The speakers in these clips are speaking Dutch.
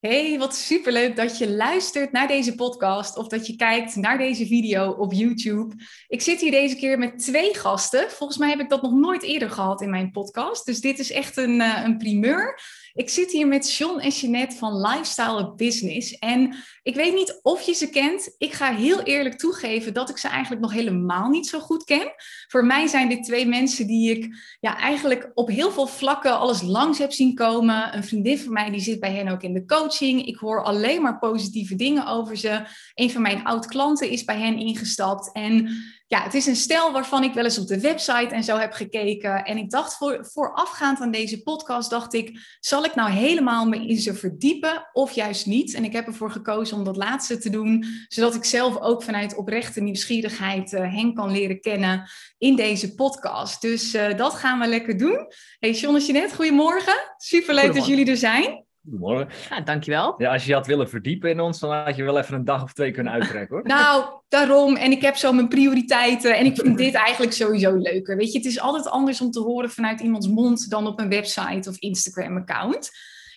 Hey, wat superleuk dat je luistert naar deze podcast of dat je kijkt naar deze video op YouTube. Ik zit hier deze keer met twee gasten. Volgens mij heb ik dat nog nooit eerder gehad in mijn podcast. Dus dit is echt een, uh, een primeur. Ik zit hier met John en Jeanette van Lifestyle Business. En ik weet niet of je ze kent. Ik ga heel eerlijk toegeven dat ik ze eigenlijk nog helemaal niet zo goed ken. Voor mij zijn dit twee mensen die ik ja, eigenlijk op heel veel vlakken alles langs heb zien komen. Een vriendin van mij die zit bij hen ook in de coaching. Ik hoor alleen maar positieve dingen over ze. Een van mijn oud-klanten is bij hen ingestapt. En ja, het is een stijl waarvan ik wel eens op de website en zo heb gekeken. En ik dacht voor, voorafgaand aan deze podcast, dacht ik, zal ik nou helemaal me in ze verdiepen of juist niet? En ik heb ervoor gekozen om dat laatste te doen, zodat ik zelf ook vanuit oprechte nieuwsgierigheid uh, Henk kan leren kennen in deze podcast. Dus uh, dat gaan we lekker doen. Hey John en Jeanette, goedemorgen. Superleuk dat jullie er zijn. Goedemorgen. Ja, dankjewel. Ja, als je had willen verdiepen in ons, dan had je wel even een dag of twee kunnen uittrekken hoor. nou, daarom. En ik heb zo mijn prioriteiten. En ik vind dit eigenlijk sowieso leuker. Weet je, het is altijd anders om te horen vanuit iemands mond dan op een website of Instagram-account.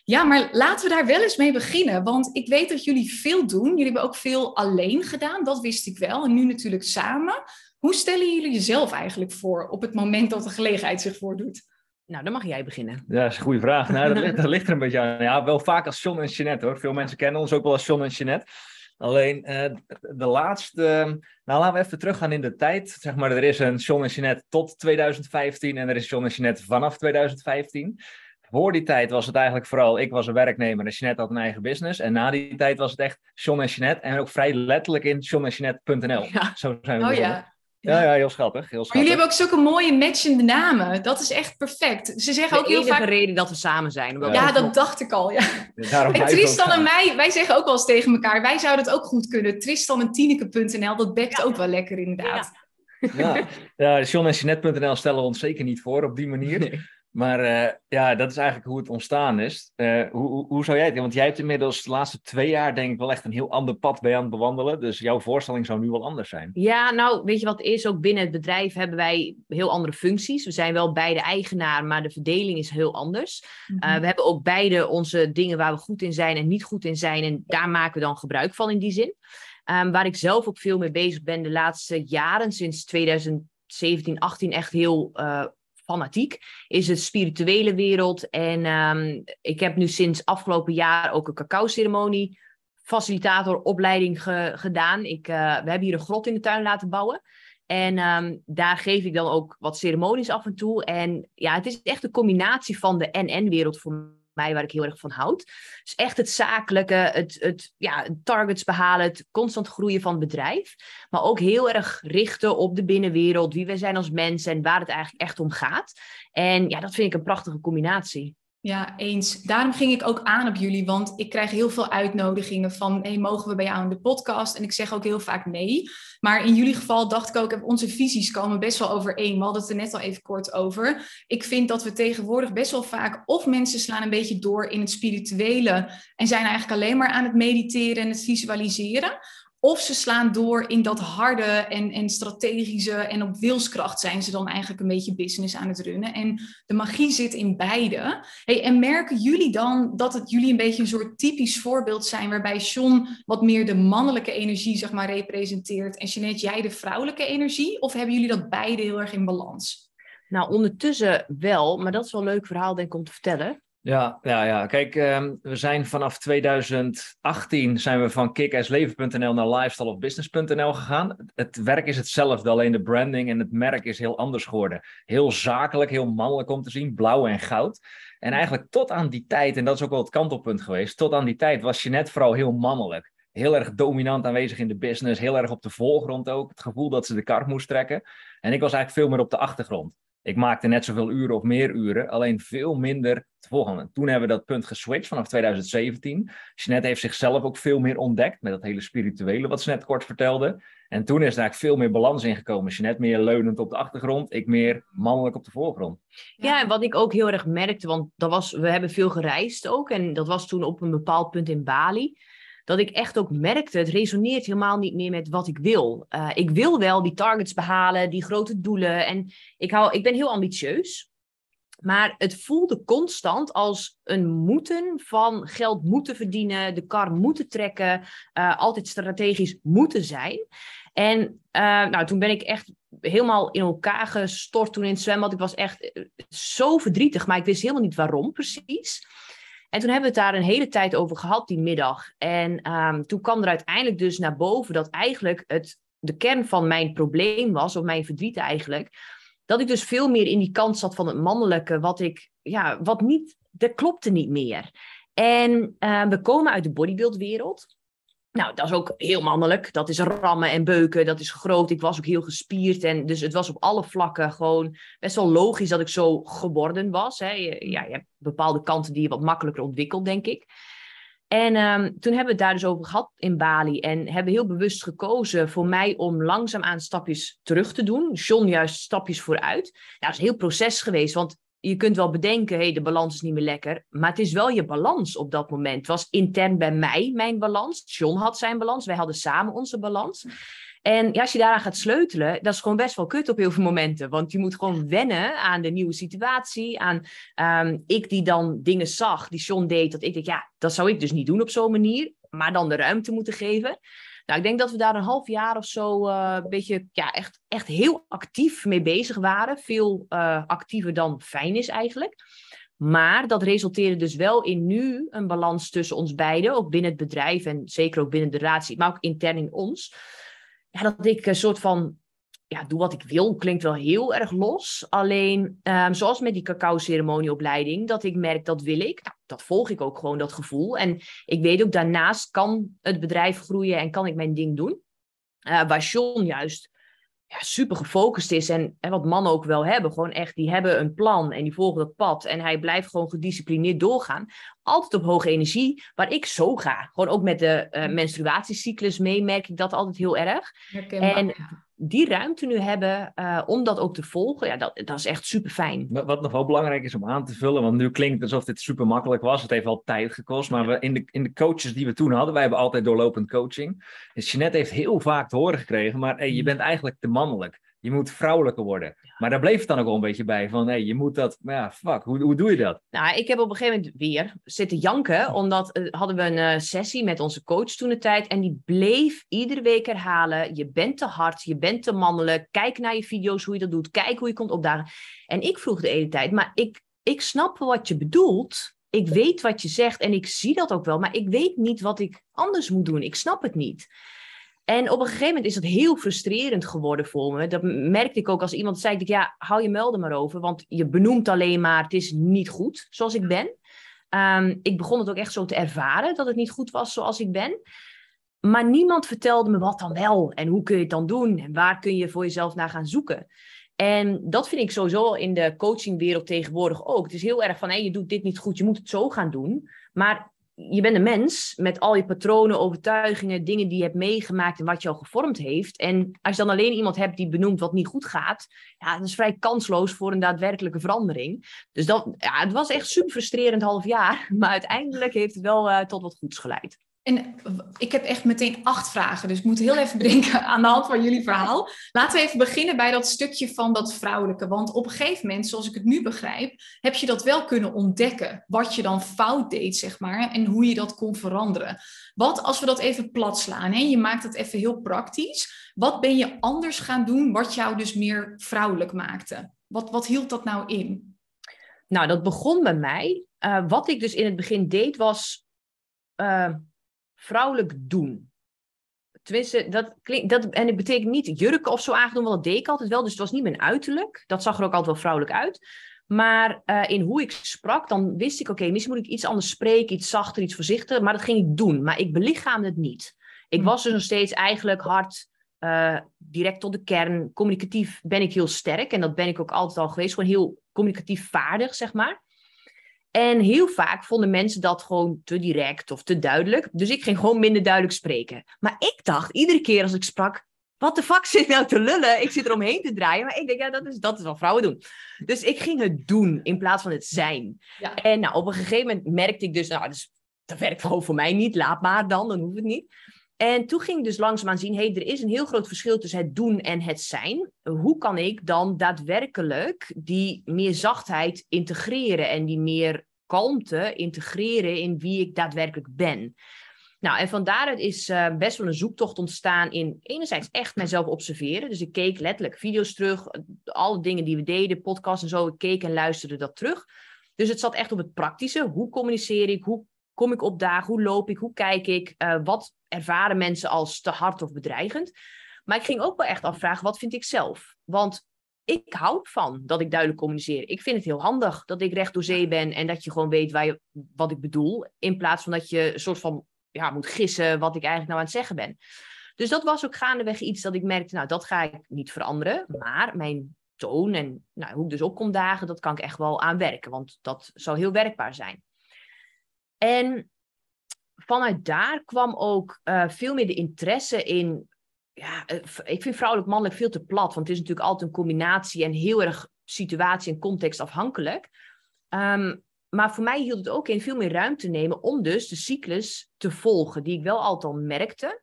Ja, maar laten we daar wel eens mee beginnen. Want ik weet dat jullie veel doen. Jullie hebben ook veel alleen gedaan. Dat wist ik wel. En nu natuurlijk samen. Hoe stellen jullie jezelf eigenlijk voor op het moment dat de gelegenheid zich voordoet? Nou, dan mag jij beginnen. Ja, dat is een goede vraag. Nou, dat, ligt, dat ligt er een beetje aan. Ja, wel vaak als John en Jeanette hoor. Veel mensen kennen ons ook wel als John en Jeanette. Alleen uh, de laatste. Nou, laten we even teruggaan in de tijd. Zeg maar, er is een John en Jeanette tot 2015 en er is John en Jeanette vanaf 2015. Voor die tijd was het eigenlijk vooral, ik was een werknemer en Jeanette had een eigen business. En na die tijd was het echt John en Jeanette en ook vrij letterlijk in johnnenjeanette.nl. Ja. Zo zijn we oh, ja. Ja, ja, heel schattig. Heel schattig. Maar jullie hebben ook zulke mooie matchende namen. Dat is echt perfect. Ze zeggen de ook heel vaak... reden dat we samen zijn. Ja, ja dat dacht ik al, ja. en Tristan en mij, wij zeggen ook wel eens tegen elkaar, wij zouden het ook goed kunnen. Tristan en Tineke.nl, dat bekt ook wel lekker inderdaad. Ja, ja. John en Jeanette.nl stellen we ons zeker niet voor op die manier. Nee. Maar uh, ja, dat is eigenlijk hoe het ontstaan is. Uh, hoe, hoe, hoe, zou jij het Want jij hebt inmiddels de laatste twee jaar denk ik wel echt een heel ander pad bij aan het bewandelen. Dus jouw voorstelling zou nu wel anders zijn. Ja, nou weet je wat is? Ook binnen het bedrijf hebben wij heel andere functies. We zijn wel beide eigenaar, maar de verdeling is heel anders. Mm -hmm. uh, we hebben ook beide onze dingen waar we goed in zijn en niet goed in zijn. En daar maken we dan gebruik van in die zin. Um, waar ik zelf ook veel mee bezig ben de laatste jaren, sinds 2017, 18 echt heel fanatiek, is het spirituele wereld. En um, ik heb nu sinds afgelopen jaar ook een cacao-ceremonie facilitator opleiding ge gedaan. Ik, uh, we hebben hier een grot in de tuin laten bouwen. En um, daar geef ik dan ook wat ceremonies af en toe. En ja, het is echt een combinatie van de NN-wereld voor waar ik heel erg van houd. Dus echt het zakelijke, het, het ja, targets behalen, het constant groeien van het bedrijf. Maar ook heel erg richten op de binnenwereld, wie wij zijn als mensen en waar het eigenlijk echt om gaat. En ja, dat vind ik een prachtige combinatie. Ja, eens. Daarom ging ik ook aan op jullie, want ik krijg heel veel uitnodigingen van, hey, mogen we bij jou in de podcast? En ik zeg ook heel vaak nee. Maar in jullie geval dacht ik ook, onze visies komen best wel overeen. We hadden het er net al even kort over. Ik vind dat we tegenwoordig best wel vaak, of mensen slaan een beetje door in het spirituele en zijn eigenlijk alleen maar aan het mediteren en het visualiseren. Of ze slaan door in dat harde en, en strategische en op wilskracht zijn ze dan eigenlijk een beetje business aan het runnen. En de magie zit in beide. Hey, en merken jullie dan dat het jullie een beetje een soort typisch voorbeeld zijn waarbij John wat meer de mannelijke energie zeg maar representeert en Jeanette jij de vrouwelijke energie? Of hebben jullie dat beide heel erg in balans? Nou, ondertussen wel, maar dat is wel een leuk verhaal denk ik om te vertellen. Ja, ja, ja. Kijk, um, we zijn vanaf 2018 zijn we van kickassleven.nl naar lifestyleofbusiness.nl gegaan. Het werk is hetzelfde, alleen de branding en het merk is heel anders geworden. Heel zakelijk, heel mannelijk om te zien, blauw en goud. En eigenlijk tot aan die tijd, en dat is ook wel het kantelpunt geweest, tot aan die tijd was je net vooral heel mannelijk. Heel erg dominant aanwezig in de business, heel erg op de voorgrond ook. Het gevoel dat ze de kar moest trekken. En ik was eigenlijk veel meer op de achtergrond. Ik maakte net zoveel uren of meer uren, alleen veel minder te volgen. Toen hebben we dat punt geswitcht vanaf 2017. Jeanette heeft zichzelf ook veel meer ontdekt met dat hele spirituele wat ze net kort vertelde. En toen is er eigenlijk veel meer balans ingekomen. Jeanette meer leunend op de achtergrond, ik meer mannelijk op de voorgrond. Ja, en wat ik ook heel erg merkte, want dat was, we hebben veel gereisd ook. En dat was toen op een bepaald punt in Bali dat ik echt ook merkte, het resoneert helemaal niet meer met wat ik wil. Uh, ik wil wel die targets behalen, die grote doelen. En ik, hou, ik ben heel ambitieus. Maar het voelde constant als een moeten van geld moeten verdienen, de kar moeten trekken, uh, altijd strategisch moeten zijn. En uh, nou, toen ben ik echt helemaal in elkaar gestort toen in het zwembad. Ik was echt eh, zo verdrietig, maar ik wist helemaal niet waarom precies. En toen hebben we het daar een hele tijd over gehad die middag. En um, toen kwam er uiteindelijk dus naar boven dat eigenlijk het, de kern van mijn probleem was, of mijn verdriet eigenlijk, dat ik dus veel meer in die kant zat van het mannelijke, wat ik, ja, wat niet, dat klopte niet meer. En uh, we komen uit de bodybuildwereld. Nou, dat is ook heel mannelijk. Dat is rammen en beuken, dat is groot. Ik was ook heel gespierd. En dus het was op alle vlakken gewoon best wel logisch dat ik zo geworden was. Hè. Je, ja, je hebt bepaalde kanten die je wat makkelijker ontwikkelt, denk ik. En um, toen hebben we het daar dus over gehad in Bali. En hebben heel bewust gekozen voor mij om langzaamaan stapjes terug te doen. John juist stapjes vooruit. Nou, dat is een heel proces geweest. Want je kunt wel bedenken, hey, de balans is niet meer lekker. Maar het is wel je balans op dat moment. Het was intern bij mij mijn balans. John had zijn balans. Wij hadden samen onze balans. En ja, als je daaraan gaat sleutelen, dat is gewoon best wel kut op heel veel momenten. Want je moet gewoon wennen aan de nieuwe situatie. Aan um, ik die dan dingen zag, die John deed, dat ik denk, ja, dat zou ik dus niet doen op zo'n manier. Maar dan de ruimte moeten geven. Nou, ik denk dat we daar een half jaar of zo uh, een beetje ja, echt, echt heel actief mee bezig waren. Veel uh, actiever dan fijn is eigenlijk. Maar dat resulteerde dus wel in nu een balans tussen ons beiden, ook binnen het bedrijf en zeker ook binnen de relatie, maar ook intern in ons ja, dat ik een soort van ja, doe wat ik wil, klinkt wel heel erg los. Alleen, um, zoals met die cacao-ceremonieopleiding, dat ik merk dat wil ik. Nou, dat volg ik ook gewoon, dat gevoel. En ik weet ook, daarnaast kan het bedrijf groeien en kan ik mijn ding doen. Uh, waar John juist ja, super gefocust is en, en wat mannen ook wel hebben. Gewoon echt, die hebben een plan en die volgen dat pad. En hij blijft gewoon gedisciplineerd doorgaan. Altijd op hoge energie, waar ik zo ga. Gewoon ook met de uh, menstruatiecyclus mee merk ik dat altijd heel erg. En die ruimte nu hebben uh, om dat ook te volgen, ja, dat, dat is echt super fijn. Wat nog wel belangrijk is om aan te vullen, want nu klinkt het alsof dit super makkelijk was. Het heeft al tijd gekost, maar we, in, de, in de coaches die we toen hadden, wij hebben altijd doorlopend coaching. Dus Jeanette heeft heel vaak te horen gekregen, maar hey, je mm. bent eigenlijk te mannelijk je moet vrouwelijker worden. Maar daar bleef het dan ook wel een beetje bij. Van, hey, je moet dat... Maar ja, fuck, hoe, hoe doe je dat? Nou, ik heb op een gegeven moment weer zitten janken. Omdat uh, hadden we een uh, sessie met onze coach toen de tijd. En die bleef iedere week herhalen. Je bent te hard, je bent te mannelijk. Kijk naar je video's hoe je dat doet. Kijk hoe je komt opdagen. En ik vroeg de hele tijd, maar ik, ik snap wat je bedoelt. Ik weet wat je zegt en ik zie dat ook wel. Maar ik weet niet wat ik anders moet doen. Ik snap het niet. En op een gegeven moment is dat heel frustrerend geworden voor me. Dat merkte ik ook als iemand zei, ik, ja, hou je melden maar over. Want je benoemt alleen maar, het is niet goed zoals ik ben. Um, ik begon het ook echt zo te ervaren, dat het niet goed was zoals ik ben. Maar niemand vertelde me wat dan wel en hoe kun je het dan doen en waar kun je voor jezelf naar gaan zoeken. En dat vind ik sowieso in de coachingwereld tegenwoordig ook. Het is heel erg van, hé, je doet dit niet goed, je moet het zo gaan doen. Maar je bent een mens met al je patronen, overtuigingen, dingen die je hebt meegemaakt en wat al gevormd heeft. En als je dan alleen iemand hebt die benoemt wat niet goed gaat, ja, dat is vrij kansloos voor een daadwerkelijke verandering. Dus dat, ja, het was echt super frustrerend half jaar, maar uiteindelijk heeft het wel uh, tot wat goeds geleid. En ik heb echt meteen acht vragen, dus ik moet heel even bedenken aan de hand van jullie verhaal. Laten we even beginnen bij dat stukje van dat vrouwelijke. Want op een gegeven moment, zoals ik het nu begrijp, heb je dat wel kunnen ontdekken. Wat je dan fout deed, zeg maar, en hoe je dat kon veranderen. Wat als we dat even plat slaan, je maakt het even heel praktisch. Wat ben je anders gaan doen, wat jou dus meer vrouwelijk maakte? Wat, wat hield dat nou in? Nou, dat begon bij mij. Uh, wat ik dus in het begin deed, was. Uh vrouwelijk doen. Tenminste, dat klinkt, dat, en het betekent niet jurken of zo aangedoen, want dat deed ik altijd wel. Dus het was niet mijn uiterlijk. Dat zag er ook altijd wel vrouwelijk uit. Maar uh, in hoe ik sprak, dan wist ik, oké, okay, misschien moet ik iets anders spreken, iets zachter, iets voorzichtiger. Maar dat ging ik doen. Maar ik belichaamde het niet. Ik hm. was dus nog steeds eigenlijk hard, uh, direct tot de kern. Communicatief ben ik heel sterk. En dat ben ik ook altijd al geweest. Gewoon heel communicatief vaardig, zeg maar. En heel vaak vonden mensen dat gewoon te direct of te duidelijk. Dus ik ging gewoon minder duidelijk spreken. Maar ik dacht iedere keer als ik sprak, wat de fuck zit nou te lullen? Ik zit er omheen te draaien. Maar ik denk, ja, dat is, dat is wat vrouwen doen. Dus ik ging het doen in plaats van het zijn. Ja. En nou, op een gegeven moment merkte ik dus, nou, dus, dat werkt gewoon voor mij niet. Laat maar dan, dan hoeft het niet. En toen ging ik dus langzaamaan zien, hey, er is een heel groot verschil tussen het doen en het zijn. Hoe kan ik dan daadwerkelijk die meer zachtheid integreren en die meer kalmte integreren in wie ik daadwerkelijk ben? Nou, en van daaruit is uh, best wel een zoektocht ontstaan in enerzijds echt mezelf observeren. Dus ik keek letterlijk video's terug, alle dingen die we deden, podcasts en zo. Ik keek en luisterde dat terug. Dus het zat echt op het praktische. Hoe communiceer ik? Hoe kom ik op dagen? Hoe loop ik? Hoe kijk ik? Uh, wat ervaren mensen als te hard of bedreigend? Maar ik ging ook wel echt afvragen, wat vind ik zelf? Want ik hou van dat ik duidelijk communiceer. Ik vind het heel handig dat ik recht door zee ben en dat je gewoon weet waar je, wat ik bedoel. In plaats van dat je een soort van ja, moet gissen wat ik eigenlijk nou aan het zeggen ben. Dus dat was ook gaandeweg iets dat ik merkte, nou, dat ga ik niet veranderen. Maar mijn toon en nou, hoe ik dus op kom dagen, dat kan ik echt wel aanwerken. Want dat zou heel werkbaar zijn. En vanuit daar kwam ook uh, veel meer de interesse in. Ja, eh, ik vind vrouwelijk-mannelijk veel te plat, want het is natuurlijk altijd een combinatie en heel erg situatie- en contextafhankelijk. Um, maar voor mij hield het ook in veel meer ruimte nemen om dus de cyclus te volgen, die ik wel altijd al merkte.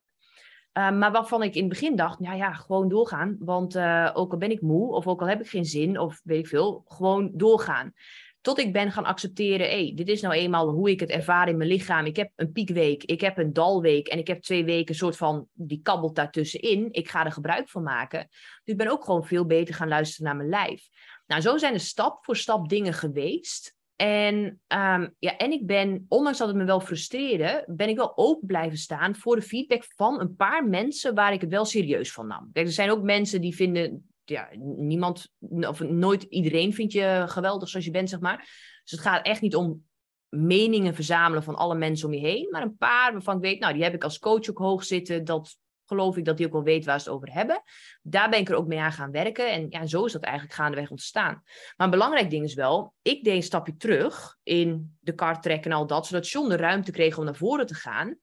Uh, maar waarvan ik in het begin dacht, nou ja, gewoon doorgaan. Want uh, ook al ben ik moe, of ook al heb ik geen zin, of weet ik veel, gewoon doorgaan. Tot ik ben gaan accepteren, hé, dit is nou eenmaal hoe ik het ervaar in mijn lichaam. Ik heb een piekweek, ik heb een dalweek en ik heb twee weken een soort van, die kabbelt daartussenin. Ik ga er gebruik van maken. Dus ik ben ook gewoon veel beter gaan luisteren naar mijn lijf. Nou, zo zijn er stap voor stap dingen geweest. En, um, ja, en ik ben, ondanks dat het me wel frustreerde, ben ik wel open blijven staan voor de feedback van een paar mensen waar ik het wel serieus van nam. Kijk, er zijn ook mensen die vinden ja, niemand, of nooit iedereen vind je geweldig zoals je bent, zeg maar. Dus het gaat echt niet om meningen verzamelen van alle mensen om je heen, maar een paar waarvan ik weet, nou, die heb ik als coach ook hoog zitten, dat geloof ik dat die ook wel weet waar ze het over hebben. Daar ben ik er ook mee aan gaan werken en ja, zo is dat eigenlijk gaandeweg ontstaan. Maar een belangrijk ding is wel, ik deed een stapje terug in de kar trekken en al dat, zodat John de ruimte kreeg om naar voren te gaan,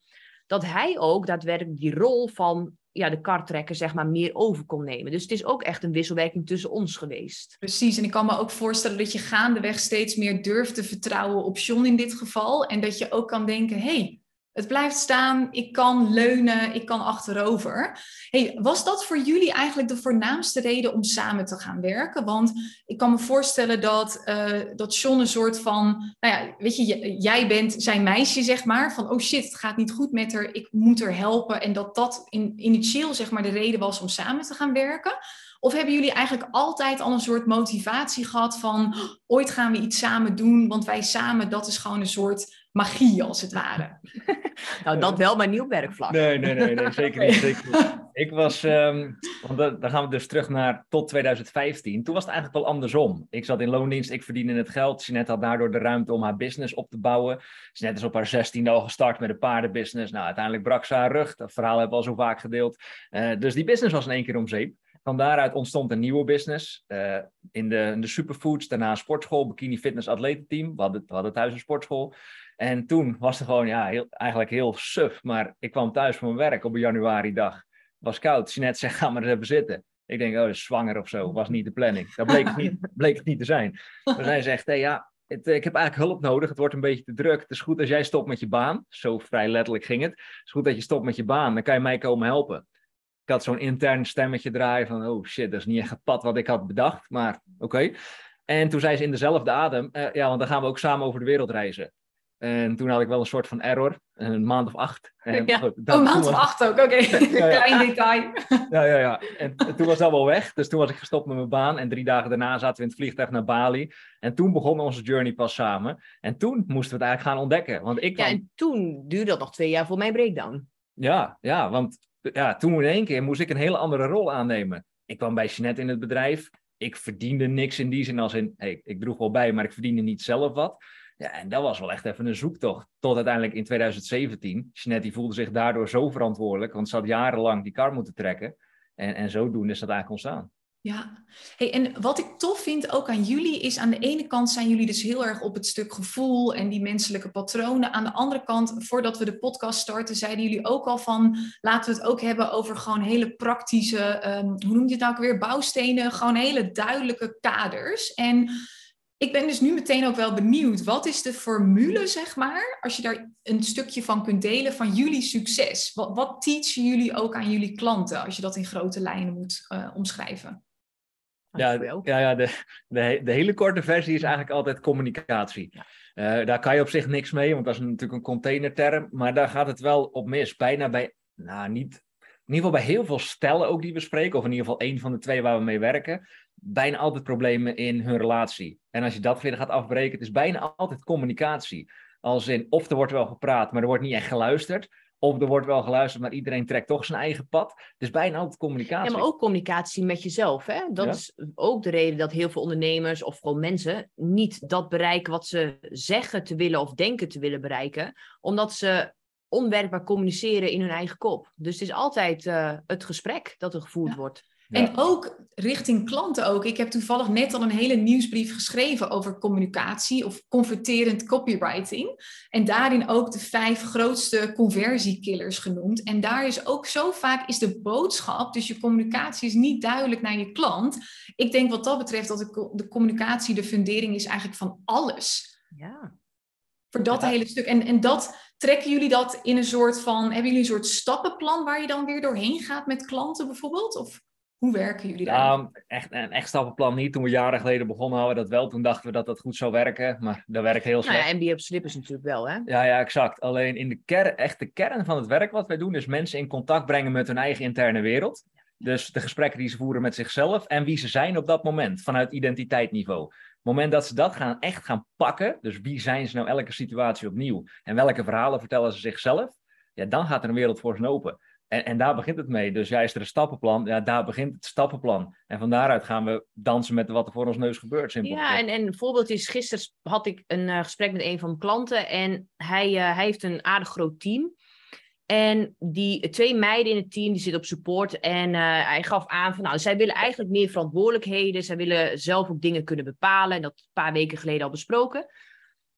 dat hij ook daadwerkelijk die rol van ja, de kartrekker zeg maar meer over kon nemen. Dus het is ook echt een wisselwerking tussen ons geweest. Precies, en ik kan me ook voorstellen dat je gaandeweg steeds meer durft te vertrouwen op John in dit geval. En dat je ook kan denken, hey, het blijft staan, ik kan leunen, ik kan achterover. Hey, was dat voor jullie eigenlijk de voornaamste reden om samen te gaan werken? Want ik kan me voorstellen dat, uh, dat John een soort van, nou ja, weet je, jij bent zijn meisje, zeg maar, van oh shit, het gaat niet goed met haar, ik moet haar helpen. En dat dat in, initieel, zeg maar, de reden was om samen te gaan werken. Of hebben jullie eigenlijk altijd al een soort motivatie gehad van ooit gaan we iets samen doen, want wij samen, dat is gewoon een soort magie als het ware. nou, dat wel, maar nieuw werkvlak. Nee, nee, nee, nee zeker niet. Zeker Ik was, um, want dan gaan we dus terug naar tot 2015. Toen was het eigenlijk wel andersom. Ik zat in loondienst, ik verdiende het geld. Jeanette had daardoor de ruimte om haar business op te bouwen. Jeanette is op haar 16 al gestart met een paardenbusiness. Nou, uiteindelijk brak ze haar rug. Dat verhaal hebben we al zo vaak gedeeld. Uh, dus die business was in één keer om zeep. Van daaruit ontstond een nieuwe business uh, in, de, in de superfoods, daarna een sportschool, bikini fitness atletenteam. We hadden, we hadden thuis een sportschool. En toen was het gewoon ja, heel, eigenlijk heel suf. Maar ik kwam thuis van mijn werk op een januari dag. was koud. Jeanette zegt, ga maar eens even zitten. Ik denk, oh, is zwanger of zo. Was niet de planning. Dat bleek het niet, bleek het niet te zijn. Maar hij zegt, hey, ja, het, ik heb eigenlijk hulp nodig. Het wordt een beetje te druk. Het is goed als jij stopt met je baan. Zo vrij letterlijk ging het. Het is goed dat je stopt met je baan. Dan kan je mij komen helpen. Ik had zo'n intern stemmetje draaien van, oh shit, dat is niet echt het pad wat ik had bedacht. Maar oké. En toen zei ze in dezelfde adem, uh, ja, want dan gaan we ook samen over de wereld reizen. En toen had ik wel een soort van error, een maand of acht. En, ja. oh, een maand of acht ook, oké. Okay. Ja, ja. Klein detail. ja, ja, ja. En toen was dat wel weg. Dus toen was ik gestopt met mijn baan. En drie dagen daarna zaten we in het vliegtuig naar Bali. En toen begon onze journey pas samen. En toen moesten we het eigenlijk gaan ontdekken. Want ik ja, en toen duurde dat nog twee jaar voor mijn breakdown. Ja, ja, want ja, toen in één keer moest ik een hele andere rol aannemen. Ik kwam bij Jeanette in het bedrijf. Ik verdiende niks in die zin als in, hey, ik droeg wel bij, maar ik verdiende niet zelf wat. Ja, en dat was wel echt even een zoektocht. Tot uiteindelijk in 2017. Jeanette voelde zich daardoor zo verantwoordelijk, want ze had jarenlang die kar moeten trekken. En, en zodoende is dat eigenlijk ontstaan. Ja, hey, en wat ik tof vind ook aan jullie is aan de ene kant zijn jullie dus heel erg op het stuk gevoel en die menselijke patronen. Aan de andere kant, voordat we de podcast starten, zeiden jullie ook al van laten we het ook hebben over gewoon hele praktische, um, hoe noem je het nou ook weer, bouwstenen, gewoon hele duidelijke kaders. En Ik ben dus nu meteen ook wel benieuwd, wat is de formule, zeg maar, als je daar een stukje van kunt delen van jullie succes? Wat, wat teachen jullie ook aan jullie klanten, als je dat in grote lijnen moet uh, omschrijven? Ja, ja, ja de, de, de, hele korte versie is eigenlijk altijd communicatie. Uh, daar kan je op zich niks mee, want dat is natuurlijk een containerterm. Maar daar gaat het wel op mis. Bijna bij, nou niet, in ieder geval bij heel veel stellen ook die we spreken, of in ieder geval één van de twee waar we mee werken, bijna altijd problemen in hun relatie. En als je dat weer gaat afbreken, het is bijna altijd communicatie. Als in, of er wordt wel gepraat, maar er wordt niet echt geluisterd. Of er wordt wel geluisterd, maar iedereen trekt toch zijn eigen pad. Dus bijna altijd communicatie. Ja, maar ook communicatie met jezelf. Hè? Dat is ook de reden dat heel veel ondernemers of gewoon mensen niet dat bereiken wat ze zeggen te willen of denken te willen bereiken. Omdat ze onwerkbaar communiceren in hun eigen kop. Dus het is altijd uh, het gesprek dat er gevoerd wordt. En ook richting klanten ook. Ik heb toevallig net al een hele nieuwsbrief geschreven over communicatie of converterend copywriting. En daarin ook de vijf grootste conversiekillers genoemd. En daar is ook zo vaak is de boodschap, dus je communicatie is niet duidelijk naar je klant. Ik denk wat dat betreft dat de, de communicatie de fundering is eigenlijk van alles. Ja. Voor dat hele stuk. En, en dat trekken jullie dat in een soort van, hebben jullie een soort stappenplan waar je dan weer doorheen gaat met klanten bijvoorbeeld? Of? Hoe werken jullie daar? Nou, echt, een echt stappenplan niet. Toen we jaren geleden begonnen hadden we dat wel. Toen dachten we dat dat goed zou werken, maar dat werkt heel slecht. Nou ja, MBA op slippers natuurlijk wel, hè? Ja, ja, exact. Alleen in de kern, echt de kern van het werk wat wij doen, is mensen in contact brengen met hun eigen interne wereld. Dus de gesprekken die ze voeren met zichzelf en wie ze zijn op dat moment, vanuit identiteitsniveau. Moment dat ze dat gaan, echt gaan pakken, dus wie zijn ze nou elke situatie opnieuw en welke verhalen vertellen ze zichzelf, ja, dan gaat er een wereld voor ze open. En, en daar begint het mee. Dus ja, is er een stappenplan? Ja, daar begint het stappenplan. En van daaruit gaan we dansen met wat er voor ons neus gebeurt. Simpel ja, en, en een voorbeeld is, gisteren had ik een uh, gesprek met een van mijn klanten. En hij, uh, hij heeft een aardig groot team. En die twee meiden in het team, die zitten op support. En uh, hij gaf aan van, nou, zij willen eigenlijk meer verantwoordelijkheden. Zij willen zelf ook dingen kunnen bepalen. En dat een paar weken geleden al besproken.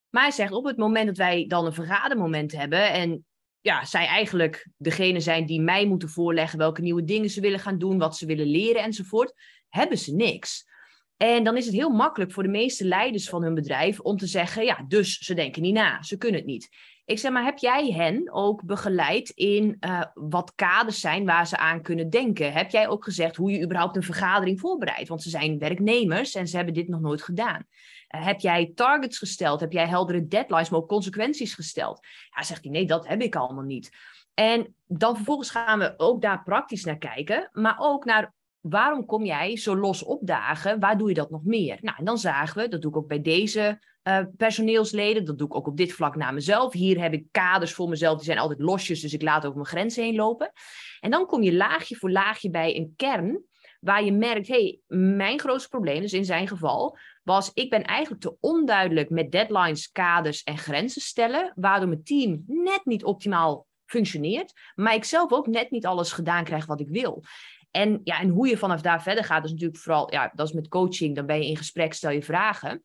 Maar hij zegt, op het moment dat wij dan een vergadermoment hebben... en ja, zij eigenlijk degene zijn die mij moeten voorleggen welke nieuwe dingen ze willen gaan doen, wat ze willen leren enzovoort, hebben ze niks. En dan is het heel makkelijk voor de meeste leiders van hun bedrijf om te zeggen, ja, dus ze denken niet na, ze kunnen het niet. Ik zeg maar, heb jij hen ook begeleid in uh, wat kaders zijn waar ze aan kunnen denken? Heb jij ook gezegd hoe je überhaupt een vergadering voorbereidt? Want ze zijn werknemers en ze hebben dit nog nooit gedaan. Uh, heb jij targets gesteld? Heb jij heldere deadlines, maar ook consequenties gesteld? Ja, zegt hij, nee, dat heb ik allemaal niet. En dan vervolgens gaan we ook daar praktisch naar kijken, maar ook naar waarom kom jij zo los opdagen? Waar doe je dat nog meer? Nou, en dan zagen we, dat doe ik ook bij deze uh, personeelsleden, dat doe ik ook op dit vlak naar mezelf. Hier heb ik kaders voor mezelf, die zijn altijd losjes, dus ik laat over mijn grenzen heen lopen. En dan kom je laagje voor laagje bij een kern waar je merkt, hey, mijn grootste probleem, dus in zijn geval, was ik ben eigenlijk te onduidelijk met deadlines, kaders en grenzen stellen, waardoor mijn team net niet optimaal functioneert, maar ik zelf ook net niet alles gedaan krijg wat ik wil. En, ja, en hoe je vanaf daar verder gaat, is natuurlijk vooral, ja, dat is met coaching, dan ben je in gesprek, stel je vragen.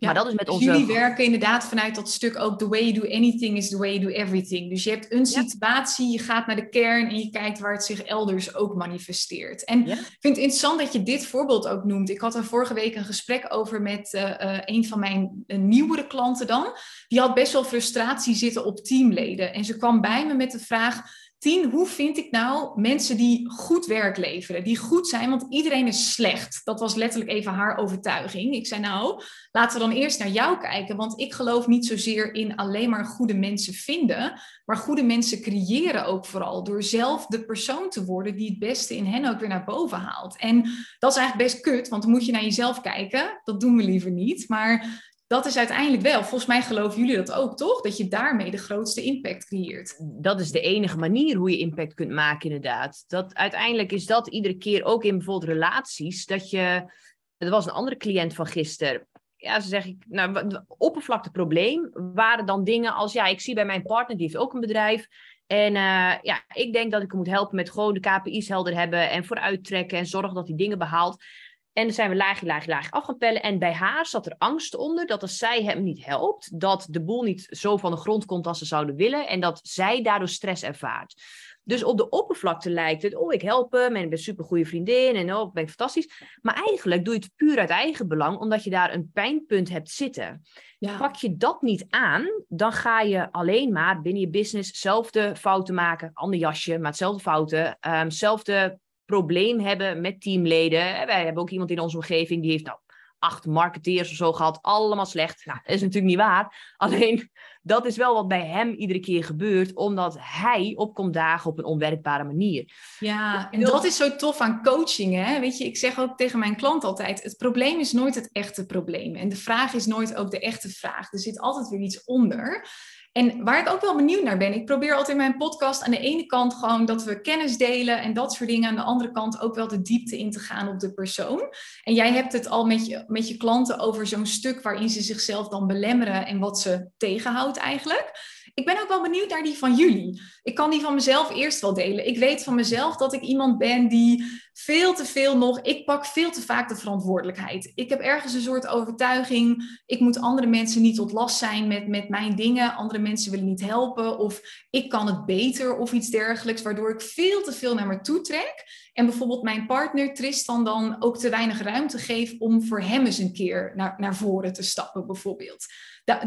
Ja, maar dat is met dus onze... Jullie werken inderdaad vanuit dat stuk ook the way you do anything is the way you do everything. Dus je hebt een situatie, je gaat naar de kern en je kijkt waar het zich elders ook manifesteert. En ik vind het interessant dat je dit voorbeeld ook noemt. Ik had er vorige week een gesprek over met uh, uh, een van mijn uh, nieuwere klanten dan. Die had best wel frustratie zitten op teamleden. En ze kwam bij me met de vraag Tien, hoe vind ik nou mensen die goed werk leveren, die goed zijn, want iedereen is slecht. Dat was letterlijk even haar overtuiging. Ik zei nou, laten we dan eerst naar jou kijken, want ik geloof niet zozeer in alleen maar goede mensen vinden, maar goede mensen creëren ook vooral door zelf de persoon te worden die het beste in hen ook weer naar boven haalt. En dat is eigenlijk best kut, want dan moet je naar jezelf kijken. Dat doen we liever niet, maar dat is uiteindelijk wel, volgens mij geloven jullie dat ook, toch? Dat je daarmee de grootste impact creëert. Dat is de enige manier hoe je impact kunt maken, inderdaad. Dat, uiteindelijk is dat iedere keer ook in bijvoorbeeld relaties, dat je... Er was een andere cliënt van gisteren. Ja, ze zeg ik, nou, oppervlakte probleem waren dan dingen als, ja, ik zie bij mijn partner, die heeft ook een bedrijf. En uh, ja, ik denk dat ik hem moet helpen met gewoon de KPI's helder hebben en vooruittrekken en zorgen dat hij dingen behaalt. En dan zijn we laagje, laagje, laagje af gaan pellen. En bij haar zat er angst onder dat als zij hem niet helpt, dat de boel niet zo van de grond komt als ze zouden willen. En dat zij daardoor stress ervaart. Dus op de oppervlakte lijkt het, oh, ik help hem en ik ben een supergoeie vriendin en oh, ik ben fantastisch. Maar eigenlijk doe je het puur uit eigen belang, omdat je daar een pijnpunt hebt zitten. Ja. Pak je dat niet aan, dan ga je alleen maar binnen je business zelfde fouten maken. Ander jasje, maar hetzelfde fouten. Um, zelfde probleem hebben met teamleden. Wij hebben ook iemand in onze omgeving die heeft nou acht marketeers of zo gehad, allemaal slecht. Nou, dat is natuurlijk niet waar. Alleen dat is wel wat bij hem iedere keer gebeurt, omdat hij opkomt dagen op een onwerkbare manier. Ja, en dat is zo tof aan coaching. Hè? Weet je, ik zeg ook tegen mijn klant altijd: het probleem is nooit het echte probleem. En de vraag is nooit ook de echte vraag. Er zit altijd weer iets onder. En waar ik ook wel benieuwd naar ben, ik probeer altijd in mijn podcast aan de ene kant gewoon dat we kennis delen en dat soort dingen. Aan de andere kant ook wel de diepte in te gaan op de persoon. En jij hebt het al met je, met je klanten over zo'n stuk waarin ze zichzelf dan belemmeren en wat ze tegenhoudt eigenlijk. Ik ben ook wel benieuwd naar die van jullie. Ik kan die van mezelf eerst wel delen. Ik weet van mezelf dat ik iemand ben die veel te veel nog, ik pak veel te vaak de verantwoordelijkheid. Ik heb ergens een soort overtuiging, ik moet andere mensen niet tot last zijn met, met mijn dingen. Andere mensen willen niet helpen of ik kan het beter of iets dergelijks, waardoor ik veel te veel naar me toe trek. En bijvoorbeeld mijn partner Tristan dan ook te weinig ruimte geeft om voor hem eens een keer naar, naar voren te stappen, bijvoorbeeld.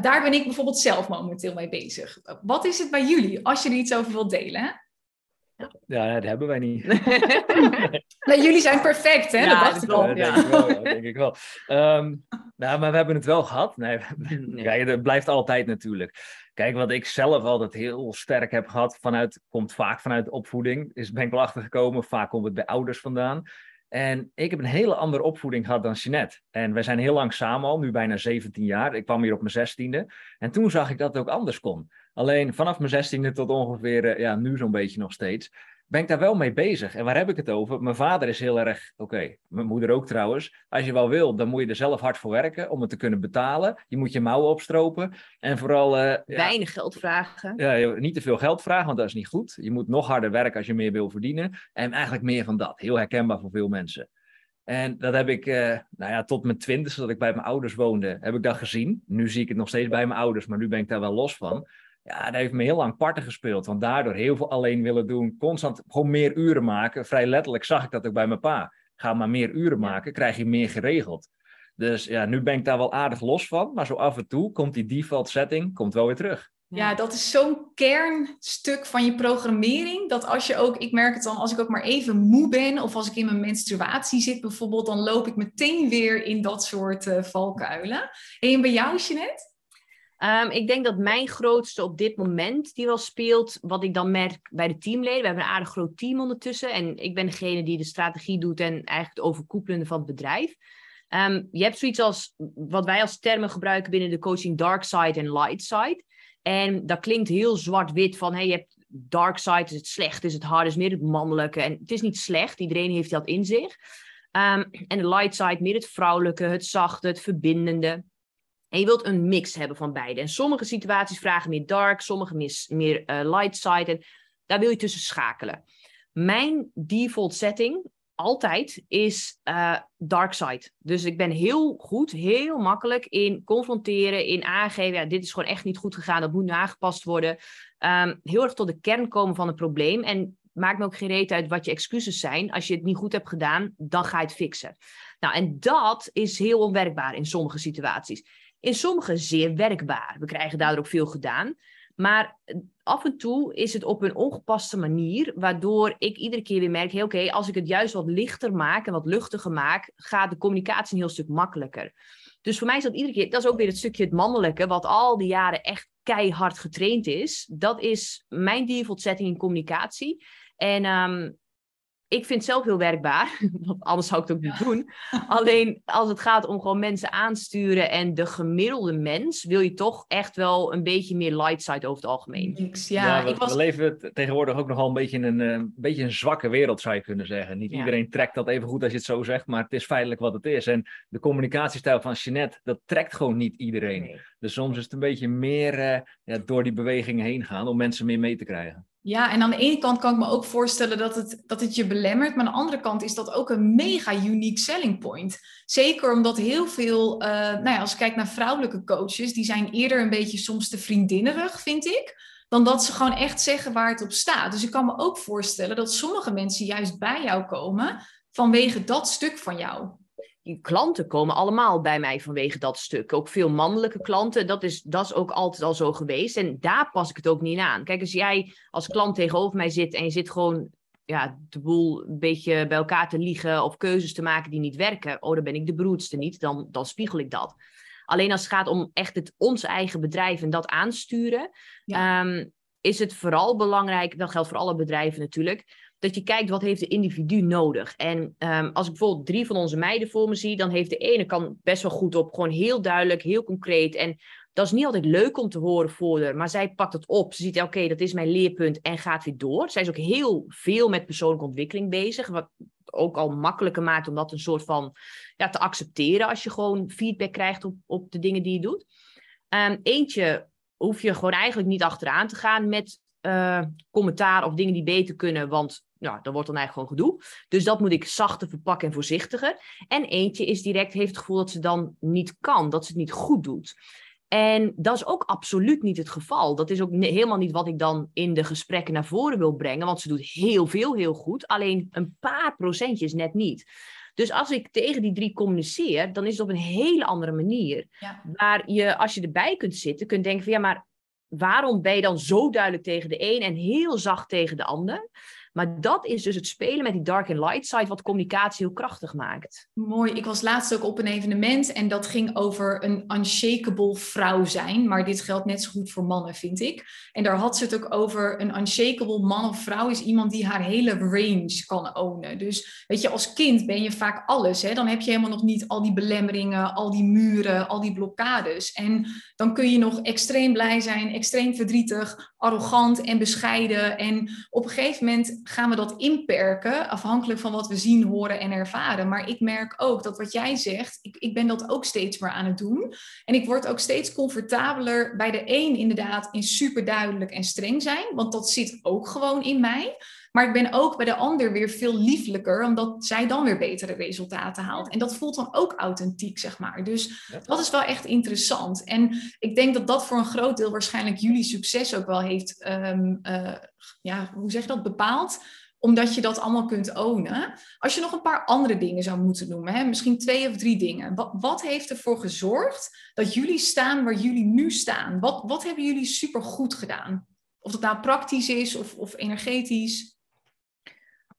Daar ben ik bijvoorbeeld zelf momenteel mee bezig. Wat is het bij jullie, als je er iets over wilt delen? Ja, dat hebben wij niet. nee, jullie zijn perfect, hè? Ja, dat dacht ik al. Ja, denk ik wel. Ja, denk ik wel. Um, nou, maar we hebben het wel gehad. Nee, ja, dat blijft altijd natuurlijk. Kijk, wat ik zelf altijd heel sterk heb gehad, vanuit, komt vaak vanuit opvoeding, is, ben ik wel achtergekomen. Vaak komt het bij ouders vandaan. En ik heb een hele andere opvoeding gehad dan Jeanette. En wij zijn heel lang samen al, nu bijna 17 jaar. Ik kwam hier op mijn zestiende. En toen zag ik dat het ook anders kon. Alleen vanaf mijn zestiende tot ongeveer, eh, ja, nu zo'n beetje nog steeds, ben ik daar wel mee bezig. En waar heb ik het over? Mijn vader is heel erg, oké, mijn moeder ook trouwens. Als je wel wil, dan moet je er zelf hard voor werken om het te kunnen betalen. Je moet je mouwen opstropen. En vooral... Uh, Weinig geld vragen. Ja, niet te veel geld vragen, want dat is niet goed. Je moet nog harder werken als je meer wil verdienen. En eigenlijk meer van dat. Heel herkenbaar voor veel mensen. En dat heb ik, uh, nou ja, tot mijn twintigste, dat ik bij mijn ouders woonde, heb ik dat gezien. Nu zie ik het nog steeds bij mijn ouders, maar nu ben ik daar wel los van. Ja, dat heeft me heel lang parten gespeeld. Want daardoor heel veel alleen willen doen. Constant gewoon meer uren maken. Vrij letterlijk zag ik dat ook bij mijn pa. Ga maar meer uren maken, krijg je meer geregeld. Dus ja, nu ben ik daar wel aardig los van. Maar zo af en toe komt die default setting komt wel weer terug. Ja, dat is zo'n kernstuk van je programmering. Dat als je ook, ik merk het dan, als ik ook maar even moe ben. of als ik in mijn menstruatie zit bijvoorbeeld. dan loop ik meteen weer in dat soort uh, valkuilen. En bij jou, Jeanette? Um, ik denk dat mijn grootste op dit moment die wel speelt, wat ik dan merk bij de teamleden. We hebben een aardig groot team ondertussen. En ik ben degene die de strategie doet en eigenlijk het overkoepelende van het bedrijf. Um, je hebt zoiets als wat wij als termen gebruiken binnen de coaching dark side en light side. En dat klinkt heel zwart-wit van hey, je hebt dark side, is het slecht, is het hard, is meer het mannelijke. En het is niet slecht, iedereen heeft dat in zich. Um, en de light side, meer het vrouwelijke, het zachte, het verbindende. En je wilt een mix hebben van beide. En sommige situaties vragen meer dark, sommige meer, meer uh, light side. En daar wil je tussen schakelen. Mijn default setting altijd is uh, dark side. Dus ik ben heel goed, heel makkelijk in confronteren, in aangeven. Ja, dit is gewoon echt niet goed gegaan, dat moet nu aangepast worden. Um, heel erg tot de kern komen van het probleem. En maakt me ook geen reet uit wat je excuses zijn. Als je het niet goed hebt gedaan, dan ga je het fixen. Nou, en dat is heel onwerkbaar in sommige situaties. In sommige zeer werkbaar. We krijgen daardoor ook veel gedaan. Maar af en toe is het op een ongepaste manier, waardoor ik iedere keer weer merk: hey, oké, als ik het juist wat lichter maak en wat luchtiger maak, gaat de communicatie een heel stuk makkelijker. Dus voor mij is dat iedere keer, dat is ook weer het stukje het mannelijke, wat al die jaren echt keihard getraind is. Dat is mijn default setting in communicatie. En um, ik vind het zelf heel werkbaar, want anders zou ik het ook niet doen. Alleen als het gaat om gewoon mensen aansturen en de gemiddelde mens, wil je toch echt wel een beetje meer light side over het algemeen. Ja, we, ik was... we leven tegenwoordig ook nogal een beetje in een, een, eh, beetje een zwakke wereld, zou je kunnen zeggen. Niet iedereen trekt dat even goed als je het zo zegt, maar het is feitelijk wat het is. En de communicatiestijl van Jeanette, dat trekt gewoon niet iedereen. Dus soms is het een beetje meer uh, ja, door die bewegingen heen gaan om mensen meer mee te krijgen. Ja, en aan de ene kant kan ik me ook voorstellen dat het, dat het je belemmert. Maar aan de andere kant is dat ook een mega unique selling point. Zeker omdat heel veel, uh, nou ja, als ik kijk naar vrouwelijke coaches, die zijn eerder een beetje soms te vriendinnerig, vind ik. Dan dat ze gewoon echt zeggen waar het op staat. Dus ik kan me ook voorstellen dat sommige mensen juist bij jou komen vanwege dat stuk van jou klanten komen allemaal bij mij vanwege dat stuk. Ook veel mannelijke klanten. Dat is, dat is ook altijd al zo geweest. En daar pas ik het ook niet aan. Kijk, als jij als klant tegenover mij zit en je zit gewoon ja, de boel een beetje bij elkaar te liegen of keuzes te maken die niet werken. Oh, dan ben ik de broedste niet. Dan, dan spiegel ik dat. Alleen als het gaat om echt het, ons eigen bedrijf en dat aansturen, ehm, is het vooral belangrijk, dat geldt voor alle bedrijven natuurlijk, dat je kijkt wat heeft de individu nodig. En um, als ik bijvoorbeeld drie van onze meiden voor me zie, dan heeft de ene kan best wel goed op, gewoon heel duidelijk, heel concreet. En dat is niet altijd leuk om te horen voor haar, maar zij pakt het op. Ze ziet, oké, dat is mijn leerpunt en gaat weer door. Zij is ook heel veel met persoonlijke ontwikkeling bezig, wat ook al makkelijker maakt om dat een soort van ja, te accepteren als je gewoon feedback krijgt op, op de dingen die je doet. Um, eentje hoef je gewoon eigenlijk niet achteraan te gaan met uh, commentaar of dingen die beter kunnen, want nou, dan wordt dan eigenlijk gewoon gedoe. Dus dat moet ik zachter verpakken en voorzichtiger. En eentje is direct, heeft het gevoel dat ze dan niet kan, dat ze het niet goed doet. En dat is ook absoluut niet het geval. Dat is ook helemaal niet wat ik dan in de gesprekken naar voren wil brengen, want ze doet heel veel heel goed, alleen een paar procentjes net niet. Dus als ik tegen die drie communiceer, dan is het op een hele andere manier. Ja. Waar je, als je erbij kunt zitten, kunt denken van ja, maar waarom ben je dan zo duidelijk tegen de een en heel zacht tegen de ander? Maar dat is dus het spelen met die dark en light side, wat communicatie heel krachtig maakt. Mooi. Ik was laatst ook op een evenement en dat ging over een unshakable vrouw zijn. Maar dit geldt net zo goed voor mannen, vind ik. En daar had ze het ook over een unshakable man of vrouw is iemand die haar hele range kan ownen. Dus weet je, als kind ben je vaak alles. Hè? Dan heb je helemaal nog niet al die belemmeringen, al die muren, al die blokkades. En dan kun je nog extreem blij zijn, extreem verdrietig, arrogant en bescheiden. En op een gegeven moment gaan we dat inperken, afhankelijk van wat we zien, horen en ervaren. Maar ik merk ook dat wat jij zegt, ik, ik ben dat ook steeds meer aan het doen. En ik word ook steeds comfortabeler bij de een inderdaad in super duidelijk en streng zijn, want dat zit ook gewoon in mij. Maar ik ben ook bij de ander weer veel lieflijker, omdat zij dan weer betere resultaten haalt. En dat voelt dan ook authentiek, zeg maar. Dus dat is wel echt interessant. En ik denk dat dat voor een groot deel waarschijnlijk jullie succes ook wel heeft, um, uh, ja, hoe zeg je dat, bepaald omdat je dat allemaal kunt ownen. Als je nog een paar andere dingen zou moeten noemen, hè, misschien twee of drie dingen. Wat, wat heeft ervoor gezorgd dat jullie staan waar jullie nu staan? Wat, wat hebben jullie supergoed gedaan? Of dat nou praktisch is of, of energetisch?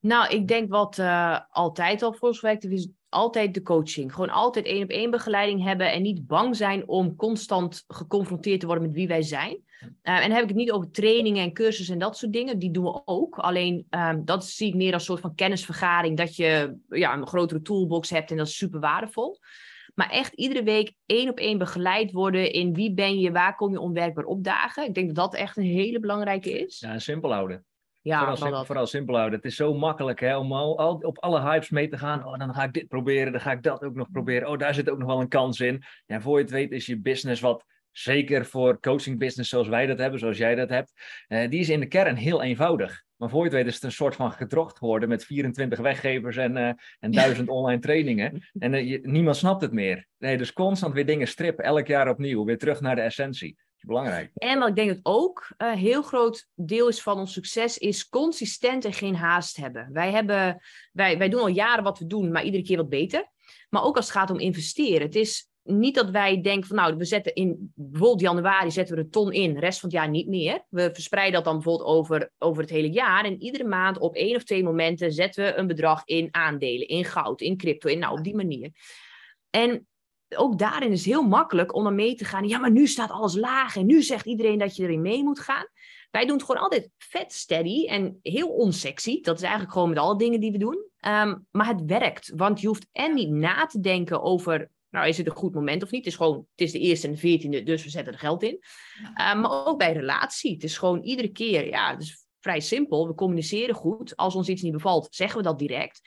Nou, ik denk wat uh, altijd al voor ons werkt, is altijd de coaching. Gewoon altijd één op één begeleiding hebben en niet bang zijn om constant geconfronteerd te worden met wie wij zijn. Uh, en dan heb ik het niet over trainingen en cursussen en dat soort dingen. Die doen we ook. Alleen um, dat zie ik meer als een soort van kennisvergaring. Dat je ja, een grotere toolbox hebt en dat is super waardevol. Maar echt iedere week één op één begeleid worden in wie ben je, waar kom je onwerkbaar opdagen. Ik denk dat dat echt een hele belangrijke is. Ja, simpel houden. Ja, vooral, vooral simpel houden. Het is zo makkelijk hè, om al, op alle hypes mee te gaan. Oh, dan ga ik dit proberen, dan ga ik dat ook nog proberen. Oh, daar zit ook nog wel een kans in. Ja, voor je het weet is je business wat, zeker voor coaching business zoals wij dat hebben, zoals jij dat hebt, eh, die is in de kern heel eenvoudig. Maar voor je het weet is het een soort van gedrocht geworden met 24 weggevers en, uh, en duizend online trainingen. En uh, je, niemand snapt het meer. Nee, dus constant weer dingen strippen, elk jaar opnieuw, weer terug naar de essentie belangrijk. En wat ik denk dat ook een heel groot deel is van ons succes, is consistent en geen haast hebben. Wij, hebben wij, wij doen al jaren wat we doen, maar iedere keer wat beter. Maar ook als het gaat om investeren. Het is niet dat wij denken van nou, we zetten in bijvoorbeeld januari zetten we een ton in, rest van het jaar niet meer. We verspreiden dat dan bijvoorbeeld over, over het hele jaar. En iedere maand op één of twee momenten zetten we een bedrag in aandelen, in goud, in crypto, in nou op die manier. En ook daarin is heel makkelijk om dan mee te gaan. Ja, maar nu staat alles laag en nu zegt iedereen dat je erin mee moet gaan. Wij doen het gewoon altijd vet steady en heel onsexy. Dat is eigenlijk gewoon met alle dingen die we doen. Ehm, maar het werkt, want je hoeft en niet na te denken over, nou is het een goed moment of niet. Het is gewoon, het is de eerste en de veertiende, dus we zetten er geld in. Um, maar ook bij relatie. Het is gewoon iedere keer, ja, het is vrij simpel. We communiceren goed. Als ons iets niet bevalt, zeggen we dat direct.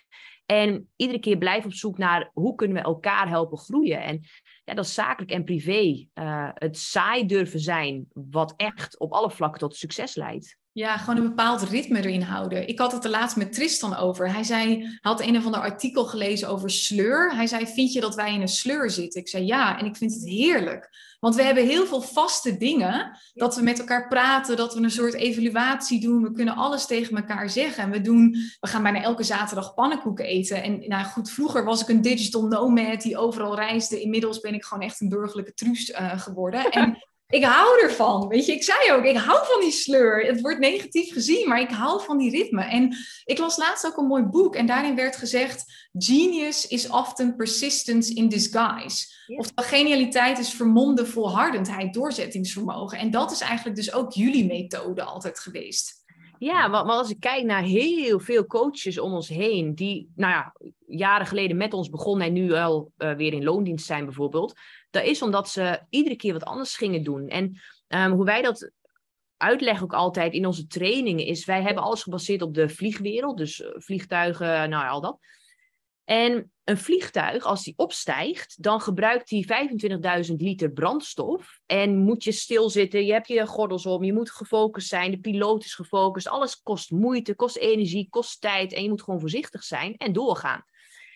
En iedere keer blijven op zoek naar hoe kunnen we elkaar helpen groeien. En ja, dat zakelijk en privé. Uh, het saai durven zijn, wat echt op alle vlakken tot succes leidt. Ja, gewoon een bepaald ritme erin houden. Ik had het er laatst met Tristan over. Hij zei, had een of ander artikel gelezen over sleur. Hij zei, vind je dat wij in een sleur zitten? Ik zei, ja, en ik vind het heerlijk. Want we hebben heel veel vaste dingen. Dat we met elkaar praten, dat we een soort evaluatie doen. We kunnen alles tegen elkaar zeggen. En we, doen, we gaan bijna elke zaterdag pannenkoeken eten. En nou goed, vroeger was ik een digital nomad die overal reisde. Inmiddels ben ik gewoon echt een burgerlijke truus uh, geworden. En ik hou ervan. Weet je, ik zei ook, ik hou van die sleur. Het wordt negatief gezien, maar ik hou van die ritme. En ik las laatst ook een mooi boek en daarin werd gezegd: Genius is often persistence in disguise. Ja. Oftewel, genialiteit is vermomde volhardendheid, doorzettingsvermogen. En dat is eigenlijk dus ook jullie methode altijd geweest. Ja, maar, als ik kijk naar heel veel coaches om ons heen, die nou ja, jaren geleden met ons begonnen en nu al uh, weer in loondienst zijn bijvoorbeeld, dat is omdat ze iedere keer wat anders gingen doen. En um, hoe wij dat uitleggen ook altijd in onze trainingen is, wij hebben alles gebaseerd op de vliegwereld, dus eh, vliegtuigen, nou ja, al dat. En een vliegtuig, als die opstijgt, dan gebruikt hij 25.000 liter brandstof. En moet je stilzitten, je hebt je gordels om, je moet gefocust zijn, de piloot is gefocust. Alles kost moeite, kost energie, kost tijd en je moet gewoon voorzichtig zijn en doorgaan.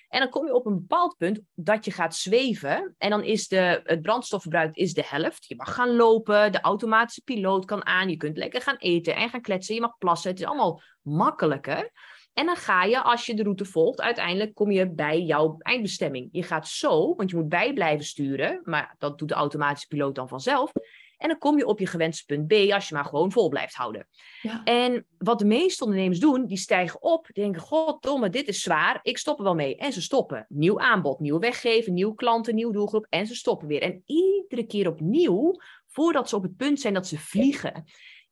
En dan kom je op een bepaald punt dat je gaat zweven. En dan is de, het brandstofverbruik is de helft. Je mag gaan lopen, de automatische piloot kan aan. Je kunt lekker gaan eten en gaan kletsen. Je mag plassen. Het is allemaal makkelijker. En dan ga je, als je de route volgt, uiteindelijk kom je bij jouw eindbestemming. Je gaat zo, want je moet bij blijven sturen. Maar dat doet de automatische piloot dan vanzelf. En dan kom je op je gewenste punt B als je maar gewoon vol blijft houden. Ja. En wat de meeste ondernemers doen, die stijgen op, denken, goddomme, dit is zwaar, ik stop er wel mee. En ze stoppen. Nieuw aanbod, nieuw weggeven, nieuw klanten, nieuw doelgroep en ze stoppen weer. En iedere keer opnieuw, voordat ze op het punt zijn dat ze vliegen.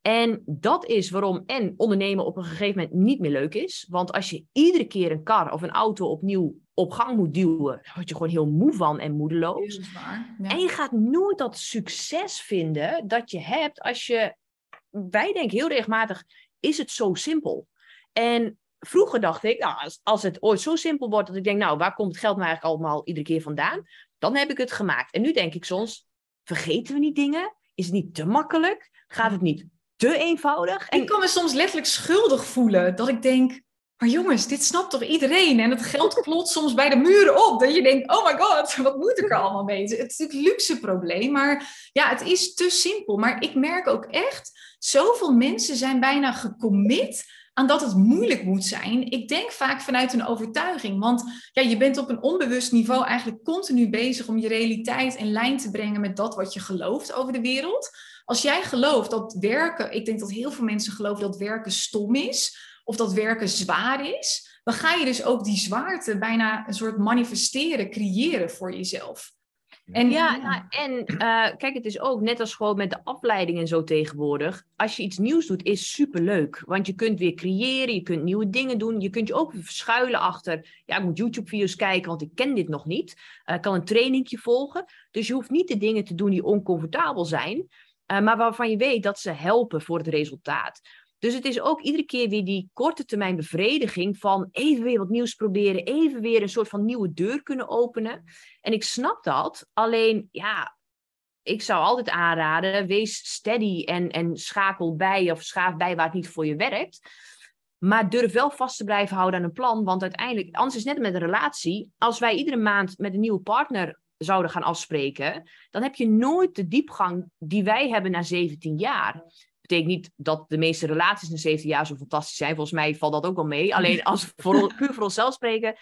En dat is waarom en ondernemen op een gegeven moment niet meer leuk is. Want als je iedere keer een kar of een auto opnieuw op gang moet duwen, dan word je gewoon heel moe van en moedeloos. Ja. En je gaat nooit dat succes vinden dat je hebt als je. Wij denken heel regelmatig: is het zo simpel? En vroeger dacht ik, nou, als, als het ooit zo simpel wordt dat ik denk, nou, waar komt het geld nou eigenlijk allemaal iedere keer vandaan? Dan heb ik het gemaakt. En nu denk ik soms, vergeten we niet dingen? Is het niet te makkelijk? Gaat het niet te eenvoudig. En... Ik kan me soms letterlijk schuldig voelen. Dat ik denk, maar jongens, dit snapt toch iedereen? En het geld klopt soms bij de muren op. Dat je denkt, oh my god, wat moet ik er allemaal mee? Het is natuurlijk luxe probleem. Maar ja, het is te simpel. Maar ik merk ook echt, zoveel mensen zijn bijna gecommit aan dat het moeilijk moet zijn. Ik denk vaak vanuit een overtuiging. Want ja, je bent op een onbewust niveau eigenlijk continu bezig om je realiteit in lijn te brengen met dat wat je gelooft over de wereld. Als jij gelooft dat werken, ik denk dat heel veel mensen geloven dat werken stom is, of dat werken zwaar is, dan ga je dus ook die zwaarte bijna een soort manifesteren, creëren voor jezelf. En ja, nou, en uh, kijk, het is ook net als gewoon met de afleiding en zo tegenwoordig. Als je iets nieuws doet, is superleuk. Want je kunt weer creëren, je kunt nieuwe dingen doen. Je kunt je ook verschuilen achter, ja, ik moet YouTube-video's kijken, want ik ken dit nog niet. Uh, ik kan een trainingje volgen. Dus je hoeft niet de dingen te doen die oncomfortabel zijn. Uh, maar waarvan je weet dat ze helpen voor het resultaat. Dus het is ook iedere keer weer die korte termijn bevrediging van even weer wat nieuws proberen, even weer een soort van nieuwe deur kunnen openen. En ik snap dat, alleen ja, ik zou altijd aanraden, wees steady en, en schakel bij of schaaf bij waar het niet voor je werkt. Maar durf wel vast te blijven houden aan een plan, want uiteindelijk, anders is het net met een relatie, als wij iedere maand met een nieuwe partner zouden gaan afspreken, dan heb je nooit de diepgang die wij hebben na 17 jaar betekent niet dat de meeste relaties na 17 jaar zo fantastisch zijn. Volgens mij valt dat ook wel mee. Alleen als we voor, puur voor onszelf spreken,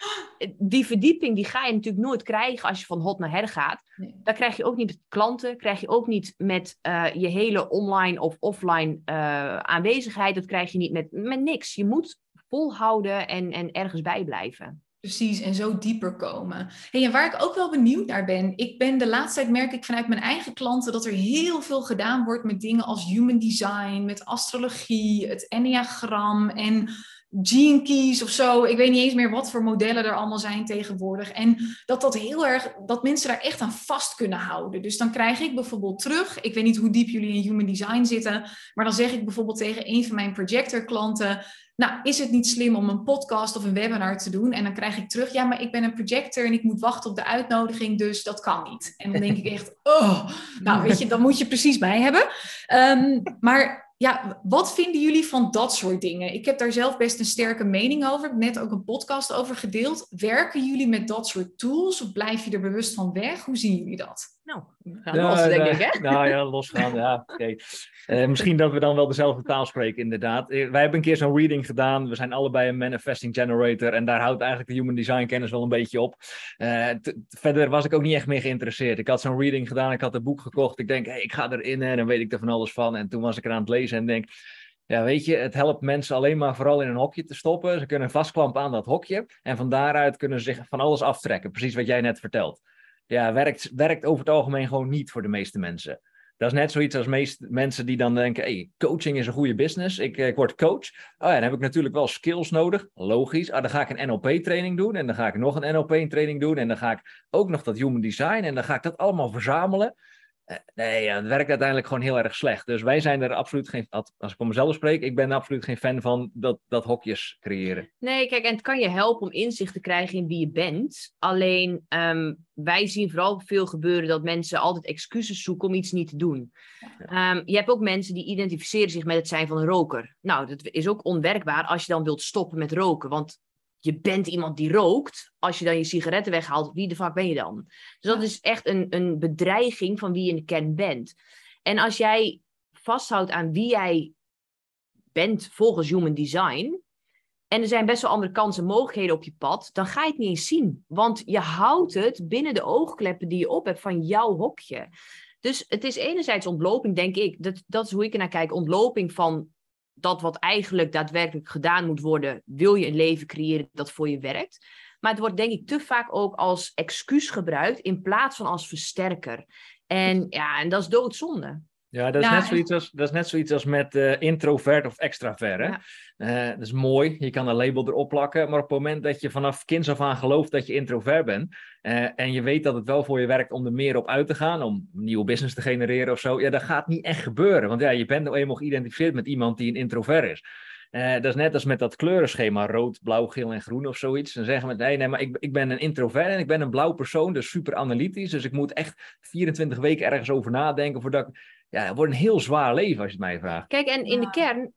die verdieping die ga je natuurlijk nooit krijgen als je van hot naar her gaat. Nee. Dat krijg je ook niet met klanten, krijg je ook niet met uh, je hele online of offline uh, aanwezigheid. Dat krijg je niet met, met niks. Je moet volhouden en, en ergens bij blijven. Precies, en zo dieper komen. Hey, en waar ik ook wel benieuwd naar ben, ik ben de laatste tijd merk ik vanuit mijn eigen klanten dat er heel veel gedaan wordt met dingen als human design, met astrologie, het enneagram en gene keys of zo. Ik weet niet eens meer wat voor modellen er allemaal zijn tegenwoordig. En dat dat heel erg, dat mensen daar echt aan vast kunnen houden. Dus dan krijg ik bijvoorbeeld terug, ik weet niet hoe diep jullie in human design zitten, maar dan zeg ik bijvoorbeeld tegen een van mijn projector klanten, nou, is het niet slim om een podcast of een webinar te doen? En dan krijg ik terug, ja, maar ik ben een projector en ik moet wachten op de uitnodiging, dus dat kan niet. En dan denk ik echt, oh, nou weet je, dan moet je precies bij hebben. Um, maar ja, wat vinden jullie van dat soort dingen? Ik heb daar zelf best een sterke mening over. Ik heb net ook een podcast over gedeeld. Werken jullie met dat soort tools of blijf je er bewust van weg? Hoe zien jullie dat? Nou, ja, los, denk ik, hè? Nou ja, losgaan, ja. Okay. Uh, misschien dat we dan wel dezelfde taal spreken, inderdaad. Eh, wij hebben een keer zo'n reading gedaan. We zijn allebei een manifesting generator. En daar houdt eigenlijk de human design kennis wel een beetje op. Uh, verder was ik ook niet echt meer geïnteresseerd. Ik had zo'n reading gedaan, ik had een boek gekocht. Ik denk, hey, ik ga erin en dan weet ik er van alles van. En toen was ik er aan het lezen en denk... Ja, weet je, het helpt mensen alleen maar vooral in een hokje te stoppen. Ze kunnen vastklampen aan dat hokje. En van daaruit kunnen ze zich van alles aftrekken. Precies wat jij net vertelt ja, werkt, werkt over het algemeen gewoon niet voor de meeste mensen. Dat is net zoiets als meeste mensen die dan denken: hey, coaching is een goede business. Ik, ik word coach. Oh ja, dan heb ik natuurlijk wel skills nodig. Logisch. Ah, dan ga ik een NLP-training doen. En dan ga ik nog een NLP-training doen. En dan ga ik ook nog dat human design. En dan ga ik dat allemaal verzamelen. Eh, nee, ja, het werkt uiteindelijk gewoon heel erg slecht. Dus wij zijn er absoluut geen, als ik voor mezelf spreek, ik ben absoluut geen fan van dat, dat hokjes creëren. Nee, kijk, en het kan je helpen om inzicht te krijgen in wie je bent. Alleen, ehm, wij zien vooral veel gebeuren dat mensen altijd excuses zoeken om iets niet te doen. Ehm, je hebt ook mensen die identificeren zich met het zijn van een roker. Nou, dat is ook onwerkbaar als je dan wilt stoppen met roken. Want je bent iemand die rookt. Als je dan je sigaretten weghaalt, wie de fuck ben je dan? Dus dat is echt een, een bedreiging van wie je in de kern bent. En als jij vasthoudt aan wie jij bent volgens human design. En er zijn best wel andere kansen en mogelijkheden op je pad, dan ga je het niet eens zien. Want je houdt het binnen de oogkleppen die je op hebt van jouw hokje. Dus het is enerzijds ontloping, denk ik. Dat, dat is hoe ik er naar kijk. Ontloping van dat wat eigenlijk daadwerkelijk gedaan moet worden, wil je een leven creëren dat voor je werkt. Maar het wordt denk ik te vaak ook als excuus gebruikt in plaats van als versterker. En ja, en dat is doodzonde. Ja, dat is, net, zoiets als, dat is net zoiets als met uh, introvert of extravert. Hè? Uh, dat is mooi, je kan een label erop plakken. Maar op het moment dat je vanaf kinds af aan gelooft dat je introvert bent. Uh, en je weet dat het wel voor je werkt om er meer op uit te gaan. Om nieuwe business te genereren of zo. Ja, dat gaat niet echt gebeuren. Want ja, je bent nou eenmaal geïdentificeerd met iemand die een introvert is. dat is net als met dat kleurenschema, rood, blauw, geel en groen of zoiets. Dan zeggen we, nee, nee, maar ik, ik ben een introvert en ik ben een blauw persoon, dus super analytisch. Dus ik moet echt 24 weken ergens over nadenken voordat ik ja, het wordt een heel zwaar leven als je het mij vraagt. Kijk, en in de kern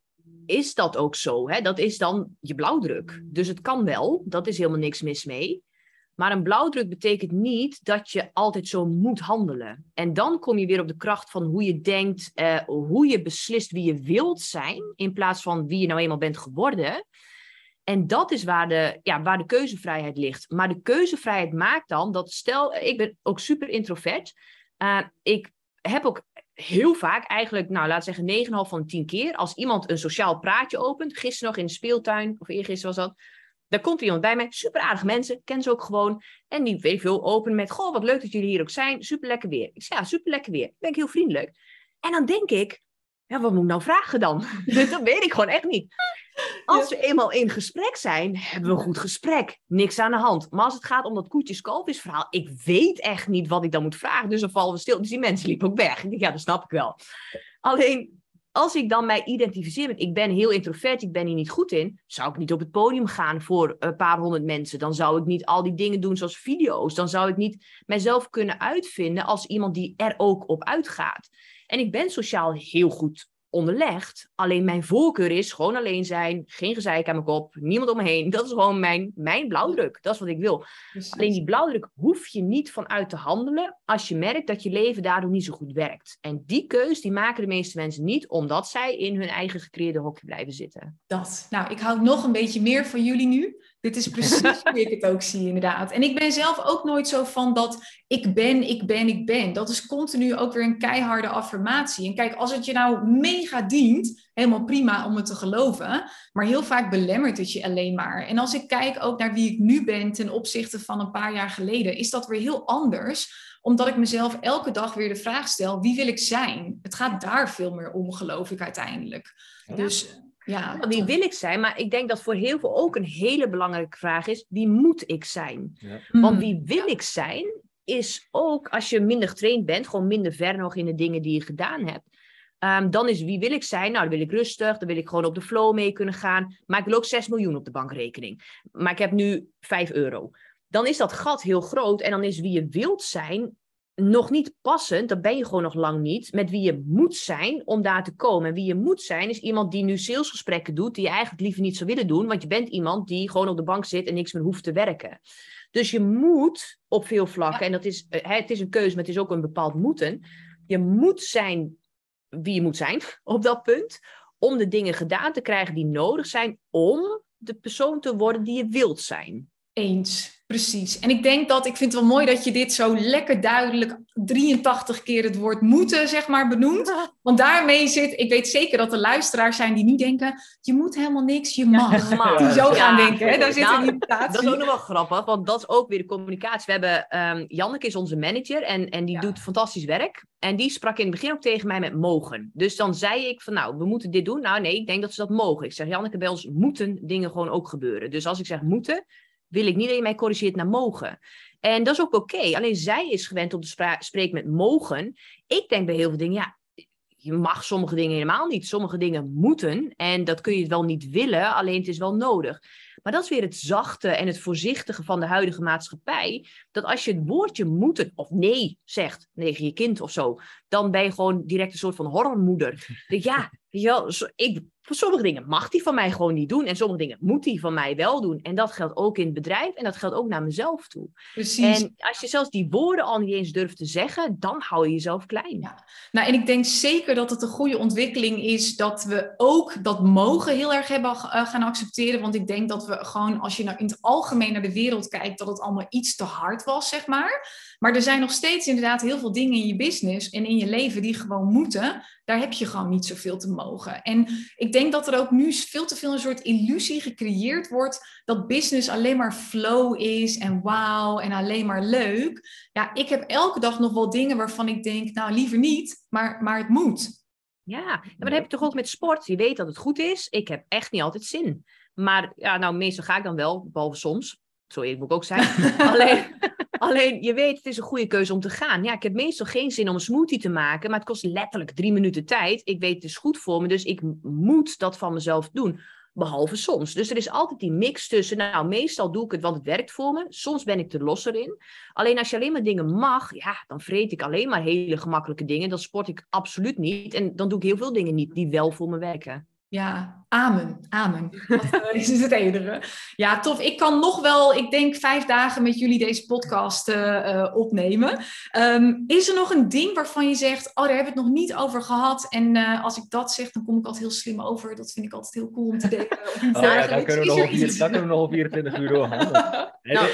is dat ook zo. Hè? Dat is dan je blauwdruk. Dus het kan wel, dat is helemaal niks mis mee. Maar een blauwdruk betekent niet dat je altijd zo moet handelen. En dan kom je weer op de kracht van hoe je denkt, uh, hoe je beslist wie je wilt zijn, in plaats van wie je nou eenmaal bent geworden. En dat is waar de, ja, waar de keuzevrijheid ligt. Maar de keuzevrijheid maakt dan dat, stel, ik ben ook super introvert. Uh, ik heb ook heel vaak, eigenlijk, nou laat zeggen 9,5 van 10 keer, als iemand een sociaal praatje opent, gisteren nog in de speeltuin, of eergisteren was dat, daar komt iemand bij mij, super aardige mensen, ken ze ook gewoon, en die weet veel open met, goh, wat leuk dat jullie hier ook zijn, super lekker weer. Ik zeg, ja, super lekker weer, ben ik heel vriendelijk. En dan denk ik, ja, wat moet ik nou vragen dan? dat weet ik gewoon echt niet. Als we eenmaal in gesprek zijn, hebben we een goed gesprek. Niks aan de hand. Maar als het gaat om dat koetjes-kalfjes verhaal, ik weet echt niet wat ik dan moet vragen. Dus dan vallen we stil. Dus die mensen liepen ook weg. Ik ja, dat snap ik wel. Alleen, als ik dan mij identificeer met, ik ben heel introvert, ik ben hier niet goed in, zou ik niet op het podium gaan voor een paar honderd mensen. Dan zou ik niet al die dingen doen zoals video's. Dan zou ik niet mijzelf kunnen uitvinden als iemand die er ook op uitgaat. En ik ben sociaal heel goed onderlegd. Alleen mijn voorkeur is gewoon alleen zijn, geen gezeik aan mijn kop, niemand om me heen. Dat is gewoon mijn, mijn blauwdruk. Dat is wat ik wil. Alleen die blauwdruk hoef je niet vanuit te handelen als je merkt dat je leven daardoor niet zo goed werkt. En die keus die maken de meeste mensen niet omdat zij in hun eigen gecreëerde hokje blijven zitten. Dat. Nou, ik hou nog een beetje meer van jullie nu. Dit is precies hoe ik het ook zie, inderdaad. En ik ben zelf ook nooit zo van dat ik ben, ik ben, ik ben. Dat is continu ook weer een keiharde affirmatie. En kijk, als het je nou mega dient, helemaal prima om het te geloven. Maar heel vaak belemmert het je alleen maar. En als ik kijk ook naar wie ik nu ben ten opzichte van een paar jaar geleden, is dat weer heel anders omdat ik mezelf elke dag weer de vraag stel: wie wil ik zijn? Het gaat daar veel meer om, geloof ik uiteindelijk. Dus ja, wie wil ik zijn? Maar ik denk dat voor heel veel ook een hele belangrijke vraag is: wie moet ik zijn? Ja. Want hmm. wie wil ik zijn, is ook als je minder getraind bent, gewoon minder ver nog in de dingen die je gedaan hebt. Um, dan is wie wil ik zijn? Nou, dan wil ik rustig, dan wil ik gewoon op de flow mee kunnen gaan. Maar ik wil ook 6 miljoen op de bankrekening. Maar ik heb nu 5 euro. Dan is dat gat heel groot en dan is wie je wilt zijn nog niet passend, dan ben je gewoon nog lang niet, met wie je moet zijn om daar te komen. En wie je moet zijn is iemand die nu salesgesprekken doet, die je eigenlijk liever niet zou willen doen, want je bent iemand die gewoon op de bank zit en niks meer hoeft te werken. Dus je moet op veel vlakken, en dat is, eh, het is een keuze, maar het is ook een bepaald moeten. Je moet zijn wie je moet zijn op dat punt, om de dingen gedaan te krijgen die nodig zijn om de persoon te worden die je wilt zijn. Eens. Precies. En ik denk dat, ik vind het wel mooi dat je dit zo lekker duidelijk 83 keer het woord moeten, zeg maar, benoemt. Want daarmee zit, ik weet zeker dat er luisteraars zijn die nu denken, je moet helemaal niks, je mag. Ja, die zo gaan denken, hè? daar zit nou, een irritatie. Dat is ook nog wel grappig, want dat is ook weer de communicatie. We hebben, um, Janneke is onze manager en, en die doet fantastisch werk. En die sprak in het begin ook tegen mij met mogen. Dus dan zei ik van, nou, we moeten dit doen. Nou nee, ik denk dat ze dat mogen. Ik zeg, Janneke, bij ons moeten dingen gewoon ook gebeuren. Dus als ik zeg moeten, wil ik niet dat je mij corrigeert naar mogen. En dat is ook oké. Alleen zij is gewend om te spreken met mogen. Ik denk bij heel veel dingen, ja, je mag sommige dingen helemaal niet. Sommige dingen moeten. En dat kun je wel niet willen, alleen het is wel nodig. Maar dat is weer het zachte en het voorzichtige van de huidige maatschappij. Dat als je het woordje moeten of nee zegt tegen je kind of zo, dan ben je gewoon direct een soort van horrormoeder. Ja, ja ik, voor sommige dingen mag die van mij gewoon niet doen. En sommige dingen moet die van mij wel doen. En dat geldt ook in het bedrijf. En dat geldt ook naar mezelf toe. Precies. En als je zelfs die woorden al niet eens durft te zeggen, dan hou je jezelf klein. Ja. Nou, en ik denk zeker dat het een goede ontwikkeling is dat we ook dat mogen heel erg hebben eh, gaan accepteren. Want ik denk dat we gewoon, als je nou in het algemeen naar de wereld kijkt, dat het allemaal iets te hard was, zeg maar. Maar er zijn nog steeds inderdaad heel veel dingen in je business en in je leven die gewoon moeten. Daar heb je gewoon niet zoveel te mogen. En ik denk dat er ook nu veel te veel een soort illusie gecreëerd wordt dat business alleen maar flow is en wauw en alleen maar leuk. Ja, ik heb elke dag nog wel dingen waarvan ik denk, nou liever niet, maar, maar het moet. Ja, maar dat heb je toch ook met sport. Je weet dat het goed is. Ik heb echt niet altijd zin. Maar ja, nou, meestal ga ik dan wel, behalve soms. Zo eerlijk moet ik ook zijn. Alleen, Alleen je weet, het is een goede keuze om te gaan. Ja, ik heb meestal geen zin om een smoothie te maken, maar het kost letterlijk drie minuten tijd. Ik weet, het is goed voor me, dus ik moet dat van mezelf doen. Behalve soms. Dus er is altijd die mix tussen. Nou, meestal doe ik het, want het werkt voor me. Soms ben ik er losser in. Alleen als je alleen maar dingen mag, ja, dan vreet ik alleen maar hele gemakkelijke dingen. Dan sport ik absoluut niet. En dan doe ik heel veel dingen niet die wel voor me werken. Ja, amen, amen. Dat eh, is het enige. Ja, tof. Ik kan nog wel, ik denk, vijf dagen met jullie deze podcast uh, opnemen. Um, is er nog een ding waarvan je zegt, oh, daar hebben we het nog niet over gehad. En uh, als ik dat zeg, dan kom ik altijd heel slim over. Dat vind ik altijd heel cool om te delen. oh, ja, dan, kunnen we nog op, dan kunnen we nog op 24 uur doorgaan. nou,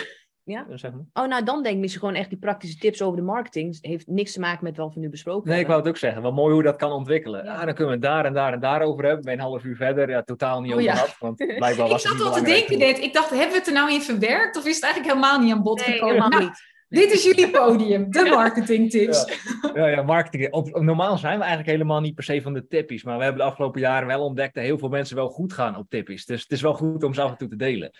ja? Oh, nou dan denk ik misschien gewoon echt die praktische tips over de marketing. Het heeft niks te maken met wat we nu besproken Nee, ik wou het ook zeggen. Wat mooi hoe dat kan ontwikkelen. Ja. Ah, dan kunnen we het daar en daar en daar over hebben. Bij een half uur verder. Ja, totaal niet oh, over gehad. Want blijkbaar was ik zat al te denken dit. Ik dacht, hebben we het er nou in verwerkt? Of is het eigenlijk helemaal niet aan bod nee, gekomen? helemaal nou, niet. Dit is jullie podium, de marketingtips. Ja, ja, ja marketing. Op, normaal zijn we eigenlijk helemaal niet per se van de tippies. Maar we hebben de afgelopen jaren wel ontdekt dat heel veel mensen wel goed gaan op tippies. Dus het is wel goed om ze af en toe te delen.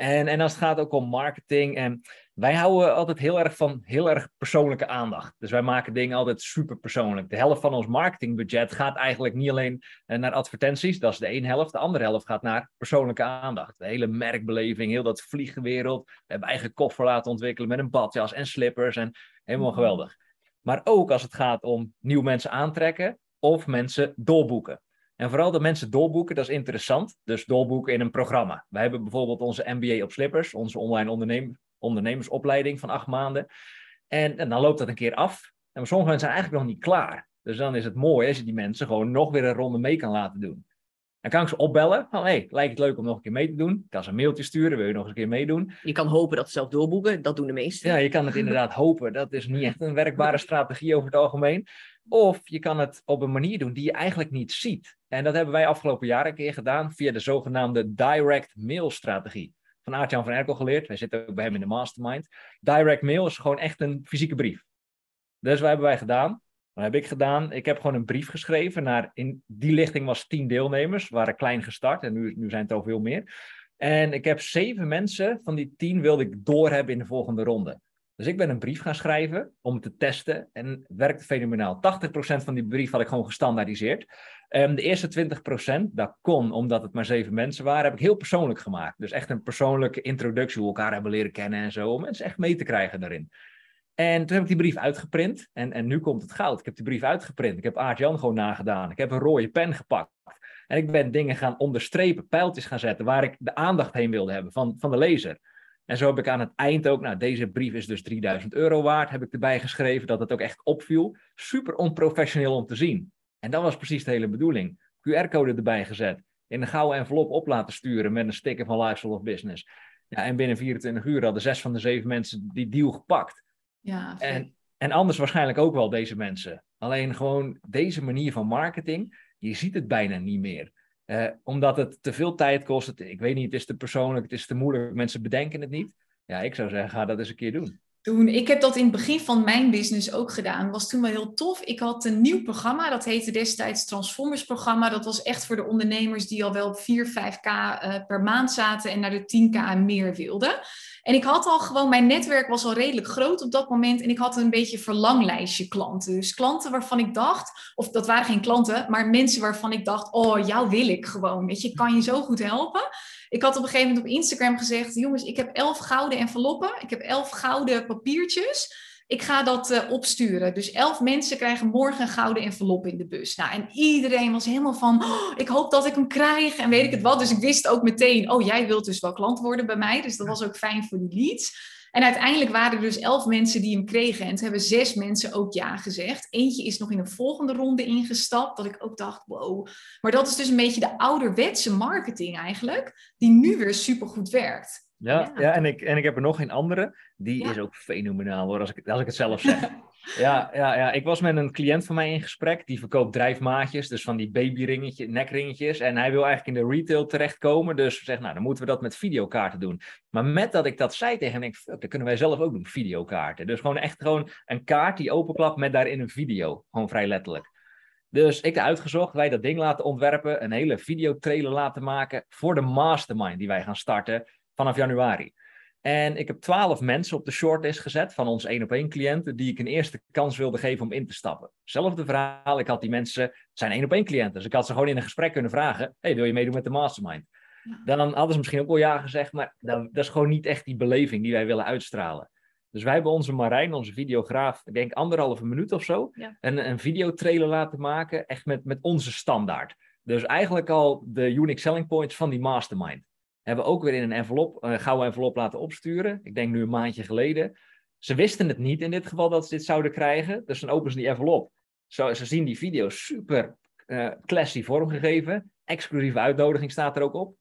En, en als het gaat ook om marketing. En wij houden altijd heel erg van heel erg persoonlijke aandacht. Dus wij maken dingen altijd super persoonlijk. De helft van ons marketingbudget gaat eigenlijk niet alleen eh, naar advertenties. Dat is de ene helft. De andere helft gaat naar persoonlijke aandacht. De hele merkbeleving, heel dat vliegwereld. We hebben eigen koffer laten ontwikkelen met een badjas en slippers. En helemaal geweldig. Maar ook als het gaat om nieuwe mensen aantrekken of mensen doorboeken. En vooral de mensen doorboeken, dat is interessant. Dus doorboeken in een programma. Wij hebben bijvoorbeeld onze MBA op Slippers, onze online ondernem ondernemersopleiding van acht maanden. En, en, dan loopt dat een keer af. En sommige mensen zijn eigenlijk nog niet klaar. Dus dan is het mooi als je die mensen gewoon nog weer een ronde mee kan laten doen. Dan kan ik ze opbellen van, hey, lijkt het leuk om nog een keer mee te doen? Ik kan ze een mailtje sturen, wil je nog eens een keer meedoen? Je kan hopen dat ze zelf doorboeken, dat doen de meesten. Ja, je kan het inderdaad hopen. Dat is niet echt een werkbare strategie over het algemeen. Of je kan het op een manier doen die je eigenlijk niet ziet. En dat hebben wij afgelopen jaar een keer gedaan via de zogenaamde direct mail strategie. Van Aartjan van Erkel geleerd. Wij zitten ook bij hem in de mastermind. Direct mail is gewoon echt een fysieke brief. Dus wat hebben wij gedaan? Wat heb ik gedaan? Ik heb gewoon een brief geschreven naar, in die lichting was tien deelnemers, waren klein gestart en nu, nu zijn het al veel meer. En ik heb zeven mensen van die tien wilde ik doorhebben in de volgende ronde. Dus ik ben een brief gaan schrijven om te testen en het werkte fenomenaal. 80% van die brief had ik gewoon gestandaardiseerd. Um, de eerste 20%, dat kon omdat het maar zeven mensen waren, heb ik heel persoonlijk gemaakt. Dus echt een persoonlijke introductie, hoe we elkaar hebben leren kennen en zo, om mensen echt mee te krijgen daarin. En toen heb ik die brief uitgeprint. En, en nu komt het goud. Ik heb die brief uitgeprint. Ik heb Aart-Jan gewoon nagedaan. Ik heb een rode pen gepakt. En ik ben dingen gaan onderstrepen, pijltjes gaan zetten, waar ik de aandacht heen wilde hebben van, van de lezer. En zo heb ik aan het eind ook, nou deze brief is dus 3000 euro waard, heb ik erbij geschreven dat het ook echt opviel. Super onprofessioneel om te zien. En dat was precies de hele bedoeling. QR-code erbij gezet, in een gouden envelop op laten sturen met een sticker van Lifestyle of Business. Ja, en binnen 24 uur hadden zes van de zeven mensen die deal gepakt. Ja, en, en anders waarschijnlijk ook wel deze mensen. Alleen gewoon deze manier van marketing, je ziet het bijna niet meer. Uh, omdat het te veel tijd kost. ik weet niet, het is te persoonlijk, het is te moeilijk. Mensen bedenken het niet. Ja, ik zou zeggen, ga dat eens een keer doen Ik heb dat in het begin van mijn business ook gedaan. Was toen wel heel tof. Ik had een nieuw programma, dat heette destijds Transformers programma. Dat was echt voor de ondernemers die al wel op 4, 5k uh, per maand zaten en naar de 10k en meer wilden. En ik had al gewoon, mijn netwerk was al redelijk groot op dat moment. En ik had een beetje verlanglijstje klanten. Dus klanten waarvan ik dacht, of dat waren geen klanten, maar mensen waarvan ik dacht, oh, jou wil ik gewoon. Weet je, kan je zo goed helpen. Ik had op een gegeven moment op Instagram gezegd: jongens, ik heb elf gouden enveloppen. Ik heb elf gouden papiertjes. Ik ga dat uh, opsturen. Dus elf mensen krijgen morgen een gouden envelop in de bus. Nou, en iedereen was helemaal van: oh, ik hoop dat ik hem krijg en weet ik het wat. Dus ik wist ook meteen: oh, jij wilt dus wel klant worden bij mij. Dus dat was ook fijn voor die leads. En uiteindelijk waren er dus elf mensen die hem kregen. En toen hebben zes mensen ook ja gezegd. Eentje is nog in een volgende ronde ingestapt. Dat ik ook dacht, wow. Maar dat is dus een beetje de ouderwetse marketing eigenlijk. Die nu weer supergoed werkt. Ja, ja. en, ik, en ik heb er nog een andere. Die is ook fenomenaal hoor, als ik, als ik het zelf zeg. ja, ja, ja, ik was met een cliënt van mij in gesprek. Die verkoopt drijfmaatjes, dus van die babyringetjes, nekringetjes. En hij wil eigenlijk in de retail terechtkomen. Dus zeg, nou, dan moeten we dat met videokaarten doen. Maar met dat ik dat zei tegen hem, denk ik, dat kunnen wij zelf ook doen, videokaarten. Dus gewoon echt gewoon een kaart die openklapt met daarin een video. Gewoon vrij letterlijk. Dus ik heb uitgezocht, wij dat ding laten ontwerpen, een hele videotrailer laten maken voor de mastermind die wij gaan starten vanaf januari. En ik heb twaalf mensen op de shortlist gezet van onze één op één cliënten die ik een eerste kans wilde geven om in te stappen. Zelfde verhaal, ik had die mensen, het zijn één op één cliënten, dus ik had ze gewoon in een gesprek kunnen vragen, hey, wil je meedoen met de mastermind? Dan hadden ze misschien ook wel ja gezegd, maar dat, dat, is gewoon niet echt die beleving die wij willen uitstralen. Dus wij hebben onze Marijn, onze videograaf, ik denk anderhalve minuut of zo, een, een videotrailer laten maken, echt met, met onze standaard. Dus eigenlijk al de unique selling points van die mastermind. Hebben we ook weer in een envelop, een gouden envelop laten opsturen. Ik denk nu een maandje geleden. Ze wisten het niet in dit geval dat ze dit zouden krijgen. Dus dan openen ze die envelop. Zo, ze zien die video super uh, classy vormgegeven. Exclusieve uitnodiging staat er ook op.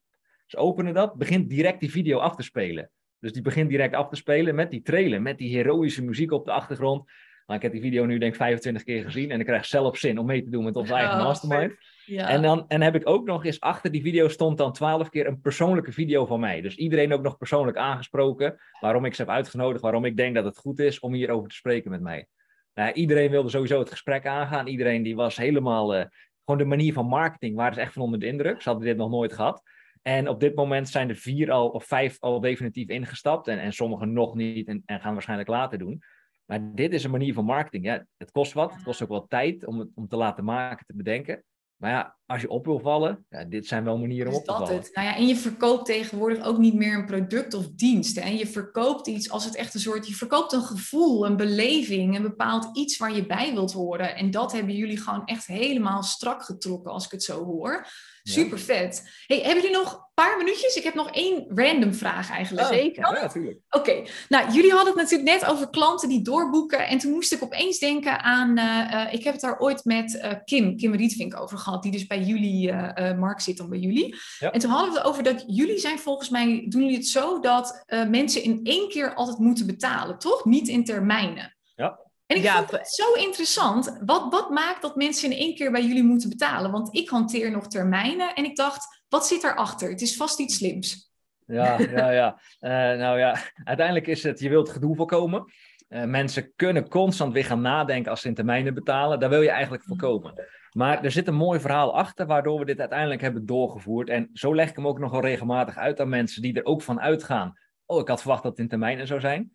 Ze openen dat, begint direct die video af te spelen. Dus die begint direct af te spelen met die trailer, met die heroïsche muziek op de achtergrond. Nou, ik heb die video nu denk ik 25 keer gezien en ik krijg zelf zin om mee te doen met onze eigen oh, mastermind. En dan en heb ik ook nog eens achter die video stond dan 12 keer een persoonlijke video van mij. Dus iedereen ook nog persoonlijk aangesproken. Waarom ik ze heb uitgenodigd, waarom ik denk dat het goed is om hierover te spreken met mij. Nou, iedereen wilde sowieso het gesprek aangaan. Iedereen die was helemaal, uh, gewoon de manier van marketing waren ze echt van onder de indruk. Ze hadden dit nog nooit gehad. En op dit moment zijn er vier al, of vijf al definitief ingestapt. En, en sommigen nog niet en, en gaan waarschijnlijk later doen. Maar dit is een manier van marketing. Ja, het kost wat, het kost ook wel tijd om het om te laten maken, te bedenken. Maar ja, als je op wil vallen, ja, dit zijn wel manieren om op te vallen. Het. Nou ja, en je verkoopt tegenwoordig ook niet meer een product of dienst. En je verkoopt iets als het echt een soort, je verkoopt een gevoel, een beleving, een bepaald iets waar je bij wilt horen. En dat hebben jullie gewoon echt helemaal strak getrokken als ik het zo hoor. Super vet. Hey, hebben jullie nog een paar minuutjes? Ik heb nog één random vraag eigenlijk. Zeker. Ja, natuurlijk. Oké. Nou, jullie hadden het natuurlijk net over klanten die doorboeken. En toen moest ik opeens denken aan... Uh, ik heb het daar ooit met uh, Kim, Kim Rietvink over gehad. Die dus bij jullie, Mark zit dan bij jullie. Ja. En toen hadden we het over dat jullie zijn volgens mij... Doen jullie het zo dat mensen in één keer altijd moeten betalen, toch? Niet in termijnen. Ja. En ik ja, vond het zo interessant. Wat, wat maakt dat mensen in één keer bij jullie moeten betalen? Want ik hanteer nog termijnen en ik dacht, wat zit erachter? Het is vast iets slims. Ja, ja, ja. Uh, nou ja, uiteindelijk is het, je wilt gedoe voorkomen. Uh, mensen kunnen constant weer gaan nadenken als ze in termijnen betalen. Daar wil je eigenlijk voorkomen. Maar er zit een mooi verhaal achter, waardoor we dit uiteindelijk hebben doorgevoerd. En zo leg ik hem ook nogal regelmatig uit aan mensen die er ook van uitgaan. Oh, ik had verwacht dat het in termijnen zou zijn.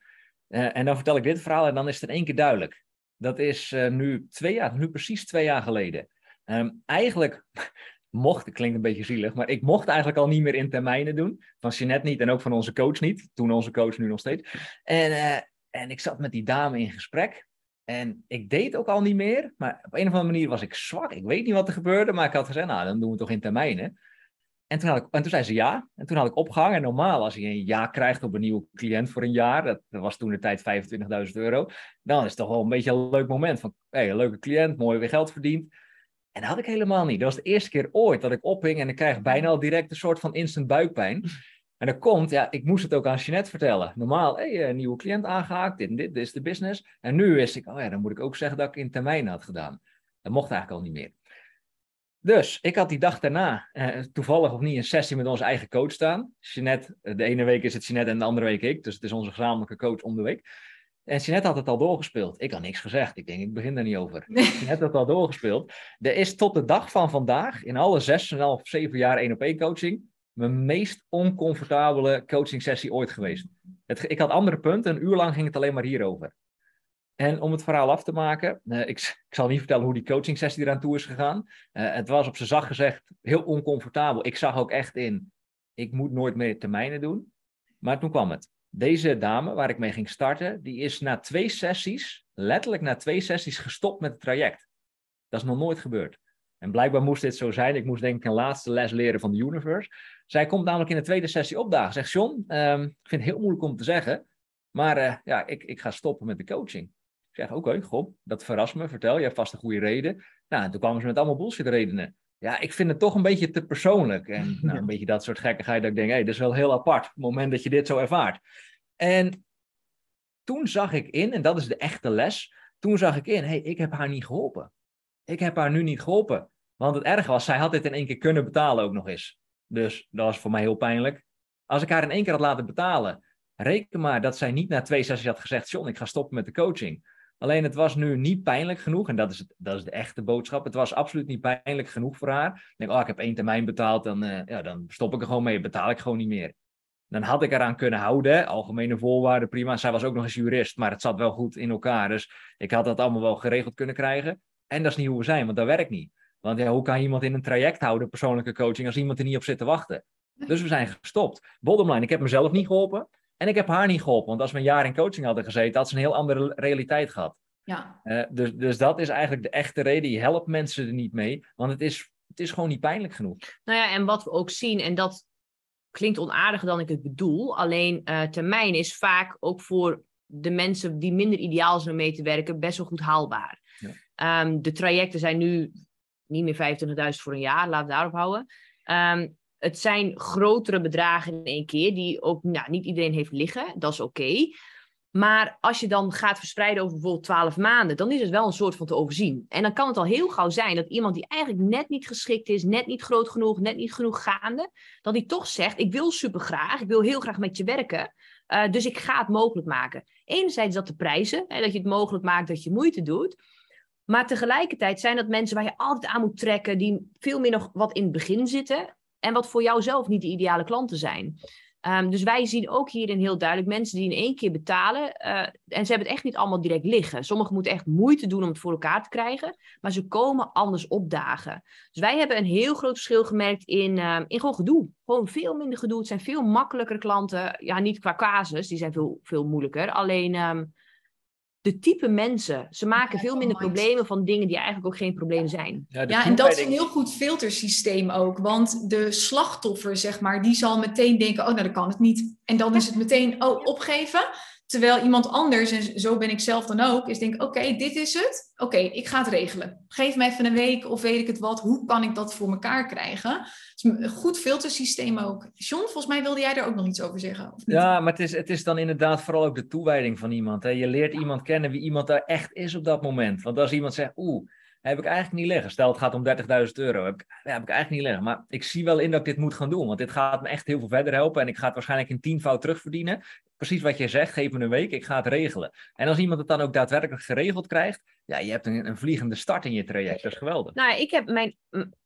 Uh, en dan vertel ik dit verhaal en dan is het in één keer duidelijk. Dat is uh, nu twee jaar, nu precies twee jaar geleden. Um, eigenlijk mocht, het klinkt een beetje zielig, maar ik mocht eigenlijk al niet meer in termijnen doen. Van Jeanette niet en ook van onze coach niet. Toen onze coach, nu nog steeds. En, En ik zat met die dame in gesprek. En ik deed ook al niet meer. Maar op een of andere manier was ik zwak. Ik weet niet wat er gebeurde. Maar ik had gezegd, nou, dan doen we het toch in termijnen. En toen, had ik, en toen zei ze ja. En toen had ik opgehangen. En normaal, als je een ja krijgt op een nieuwe cliënt voor een jaar, dat, was toen de tijd 25.000 euro, dan is het toch wel een beetje een leuk moment. Van, hé, hey, leuke cliënt, mooi weer geld verdiend. En dat had ik helemaal niet. Dat was de eerste keer ooit dat ik ophing en ik krijg bijna al direct een soort van instant buikpijn. En dat komt, ja, ik moest het ook aan Jeanette vertellen. Normaal, hé, hey, een nieuwe cliënt aangehaakt, dit en dit, dit is de business. En nu wist ik, oh ja, dan moet ik ook zeggen dat ik in termijn had gedaan. Dat mocht eigenlijk al niet meer. Dus ik had die dag daarna eh, toevallig of niet een sessie met onze eigen coach staan. Jeanette, eh, de ene week is het Jeanette en de andere week ik. Dus het is onze gezamenlijke coach om de week. En Jeanette had het al doorgespeeld. Ik had niks gezegd. Ik denk, ik begin er niet over. Nee. Jeanette had het al doorgespeeld. Er is tot de dag van vandaag, in alle zes en half, zeven jaar één op één coaching, mijn meest oncomfortabele coaching sessie ooit geweest. Het, ik had andere punten, een uur lang ging het alleen maar hierover. En om het verhaal af te maken, uh, ik, ik, zal niet vertellen hoe die coaching sessie eraan toe is gegaan. Uh, het was op zijn zacht gezegd heel oncomfortabel. Ik zag ook echt in, ik moet nooit meer termijnen doen. Maar toen kwam het. Deze dame waar ik mee ging starten, die is na twee sessies, letterlijk na twee sessies, gestopt met het traject. Dat is nog nooit gebeurd. En blijkbaar moest dit zo zijn. Ik moest denk ik een laatste les leren van de universe. Zij komt namelijk in de tweede sessie opdagen. Zegt John, um, ik vind het heel moeilijk om te zeggen. Maar uh, ja, ik, ik ga stoppen met de coaching. Ik zeg, oké, okay, goh, dat verrast me. Vertel, je hebt vast een goede reden. Nou, en toen kwamen ze met allemaal bullshit redenen. Ja, ik vind het toch een beetje te persoonlijk. En nou, een beetje dat soort gekkigheid dat ik denk, hé, hey, dat is wel heel apart. Het moment dat je dit zo ervaart. En toen zag ik in, en dat is de echte les, toen zag ik in, hé, hey, ik heb haar niet geholpen. Ik heb haar nu niet geholpen. Want het erg was, zij had dit in één keer kunnen betalen ook nog eens. Dus dat was voor mij heel pijnlijk. Als ik haar in één keer had laten betalen, reken maar dat zij niet na twee sessies had gezegd, John, ik ga stoppen met de coaching. Alleen het was nu niet pijnlijk genoeg, en dat is, het, dat is de echte boodschap. Het was absoluut niet pijnlijk genoeg voor haar. Ik denk, oh, ik heb één termijn betaald, dan, uh, ja, dan stop ik er gewoon mee, betaal ik gewoon niet meer. Dan had ik eraan kunnen houden, algemene voorwaarden, prima. Zij was ook nog eens jurist, maar het zat wel goed in elkaar. Dus ik had dat allemaal wel geregeld kunnen krijgen. En dat is niet hoe we zijn, want dat werkt niet. Want ja, hoe kan iemand in een traject houden, persoonlijke coaching, als iemand er niet op zit te wachten? Dus we zijn gestopt. Bottom line, ik heb mezelf niet geholpen. En ik heb haar niet geholpen, want als we een jaar in coaching hadden gezeten, had ze een heel andere realiteit gehad. Ja. Uh, dus, dus dat is eigenlijk de echte reden. Je helpt mensen er niet mee, want het is, het is gewoon niet pijnlijk genoeg. Nou ja, en wat we ook zien, en dat klinkt onaardiger dan ik het bedoel, alleen uh, termijn is vaak ook voor de mensen die minder ideaal zijn om mee te werken, best wel goed haalbaar. Ja. Um, de trajecten zijn nu niet meer 25.000 voor een jaar, we daarop houden. Um, het zijn grotere bedragen in één keer, die ook nou, niet iedereen heeft liggen. Dat is oké. Maar als je dan gaat verspreiden over bijvoorbeeld 12 maanden, dan is het wel een soort van te overzien. En dan kan het al heel gauw zijn dat iemand die eigenlijk net niet geschikt is, net niet groot genoeg, net niet genoeg gaande, dat die toch zegt: Ik wil super graag, ik wil heel graag met je werken. Uh, dus ik ga het mogelijk maken. Enerzijds dat de prijzen, hè, dat je het mogelijk maakt dat je moeite doet. Maar tegelijkertijd zijn dat mensen waar je altijd aan moet trekken, die veel meer nog wat in het begin zitten. En wat voor jou zelf niet de ideale klanten zijn. Um, dus wij zien ook hierin heel duidelijk mensen die in één keer betalen. Uh, en ze hebben het echt niet allemaal direct liggen. Sommigen moeten echt moeite doen om het voor elkaar te krijgen. Maar ze komen anders opdagen. Dus wij hebben een heel groot verschil gemerkt in, uh, in gewoon gedoe. Gewoon veel minder gedoe. Het zijn veel makkelijker klanten. Ja, niet qua casus, die zijn veel, veel moeilijker. Alleen um, de type mensen. Ze maken veel minder problemen van dingen die eigenlijk ook geen probleem zijn. Ja, ja en dat is een heel goed filtersysteem ook. Want de slachtoffer, zeg maar, die zal meteen denken: oh, nou, dan kan het niet. En dan is het meteen, oh, opgeven. Terwijl iemand anders, en zo ben ik zelf dan ook, is denk: oké, dit is het. Oké, ik ga het regelen. Geef me even een week of weet ik het wat. Hoe kan ik dat voor elkaar krijgen? Het is een goed filtersysteem ook. John, volgens mij wilde jij daar ook nog iets over zeggen. Of niet? Ja, maar het is, het is dan inderdaad vooral ook de toewijding van iemand. Hè? Je leert iemand kennen wie iemand daar echt is op dat moment. Want als iemand zegt, oeh, heb ik eigenlijk niet liggen. Stel, het gaat om 30.000 euro. Heb ik, ja, heb ik eigenlijk niet liggen. Maar ik zie wel in dat ik dit moet gaan doen. Want dit gaat me echt heel veel verder helpen. En ik ga het waarschijnlijk in tienvoud terugverdienen. Precies wat je zegt, geef me een week. Ik ga het regelen. En als iemand het dan ook daadwerkelijk geregeld krijgt. Ja, je hebt een, een vliegende start in je traject. Dat is geweldig. Nou, ik heb mijn,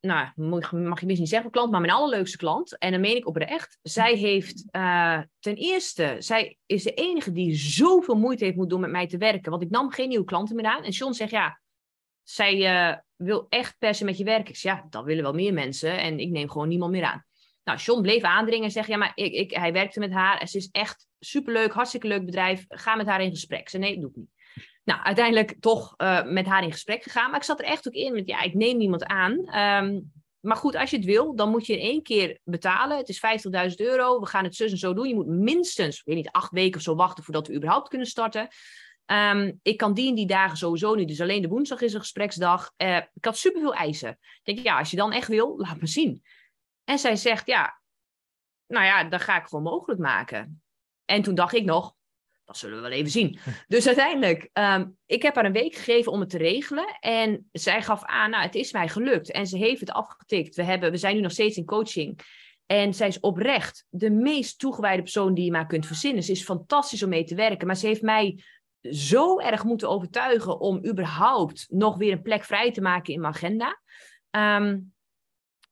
nou, mag je misschien niet zeggen klant, maar mijn allerleukste klant. En dan meen ik oprecht. Zij heeft uh, ten eerste, zij is de enige die zoveel moeite heeft moeten doen met mij te werken. Want ik nam geen nieuwe klanten meer aan. En John zegt, ja, zij uh, wil echt per se met je werken. Ik zeg, ja, dat willen wel meer mensen en ik neem gewoon niemand meer aan. Nou, John bleef aandringen en zeggen, ja, maar ik, ik, hij werkte met haar en ze is echt superleuk, hartstikke leuk bedrijf. Ga met haar in gesprek. Ze nee, doe ik niet. Nou, uiteindelijk toch uh, met haar in gesprek gegaan. Maar ik zat er echt ook in met, ja, ik neem niemand aan. Um, maar goed, als je het wil, dan moet je in één keer betalen. Het is 50.000 euro. We gaan het zus en zo doen. Je moet minstens, weet niet, acht weken of zo wachten voordat we überhaupt kunnen starten. Um, ik kan die en die dagen sowieso niet. Dus alleen de woensdag is een gespreksdag. Uh, ik had superveel eisen. Ik denk, ja, als je dan echt wil, laat me zien. En zij zegt, ja, nou ja, dat ga ik gewoon mogelijk maken. En toen dacht ik nog, dat zullen we wel even zien. Dus uiteindelijk, um, ik heb haar een week gegeven om het te regelen. En zij gaf aan, nou, het is mij gelukt. En ze heeft het afgetikt. We, hebben, we zijn nu nog steeds in coaching. En zij is oprecht de meest toegewijde persoon die je maar kunt verzinnen. Ze is fantastisch om mee te werken. Maar ze heeft mij zo erg moeten overtuigen om überhaupt nog weer een plek vrij te maken in mijn agenda. Um,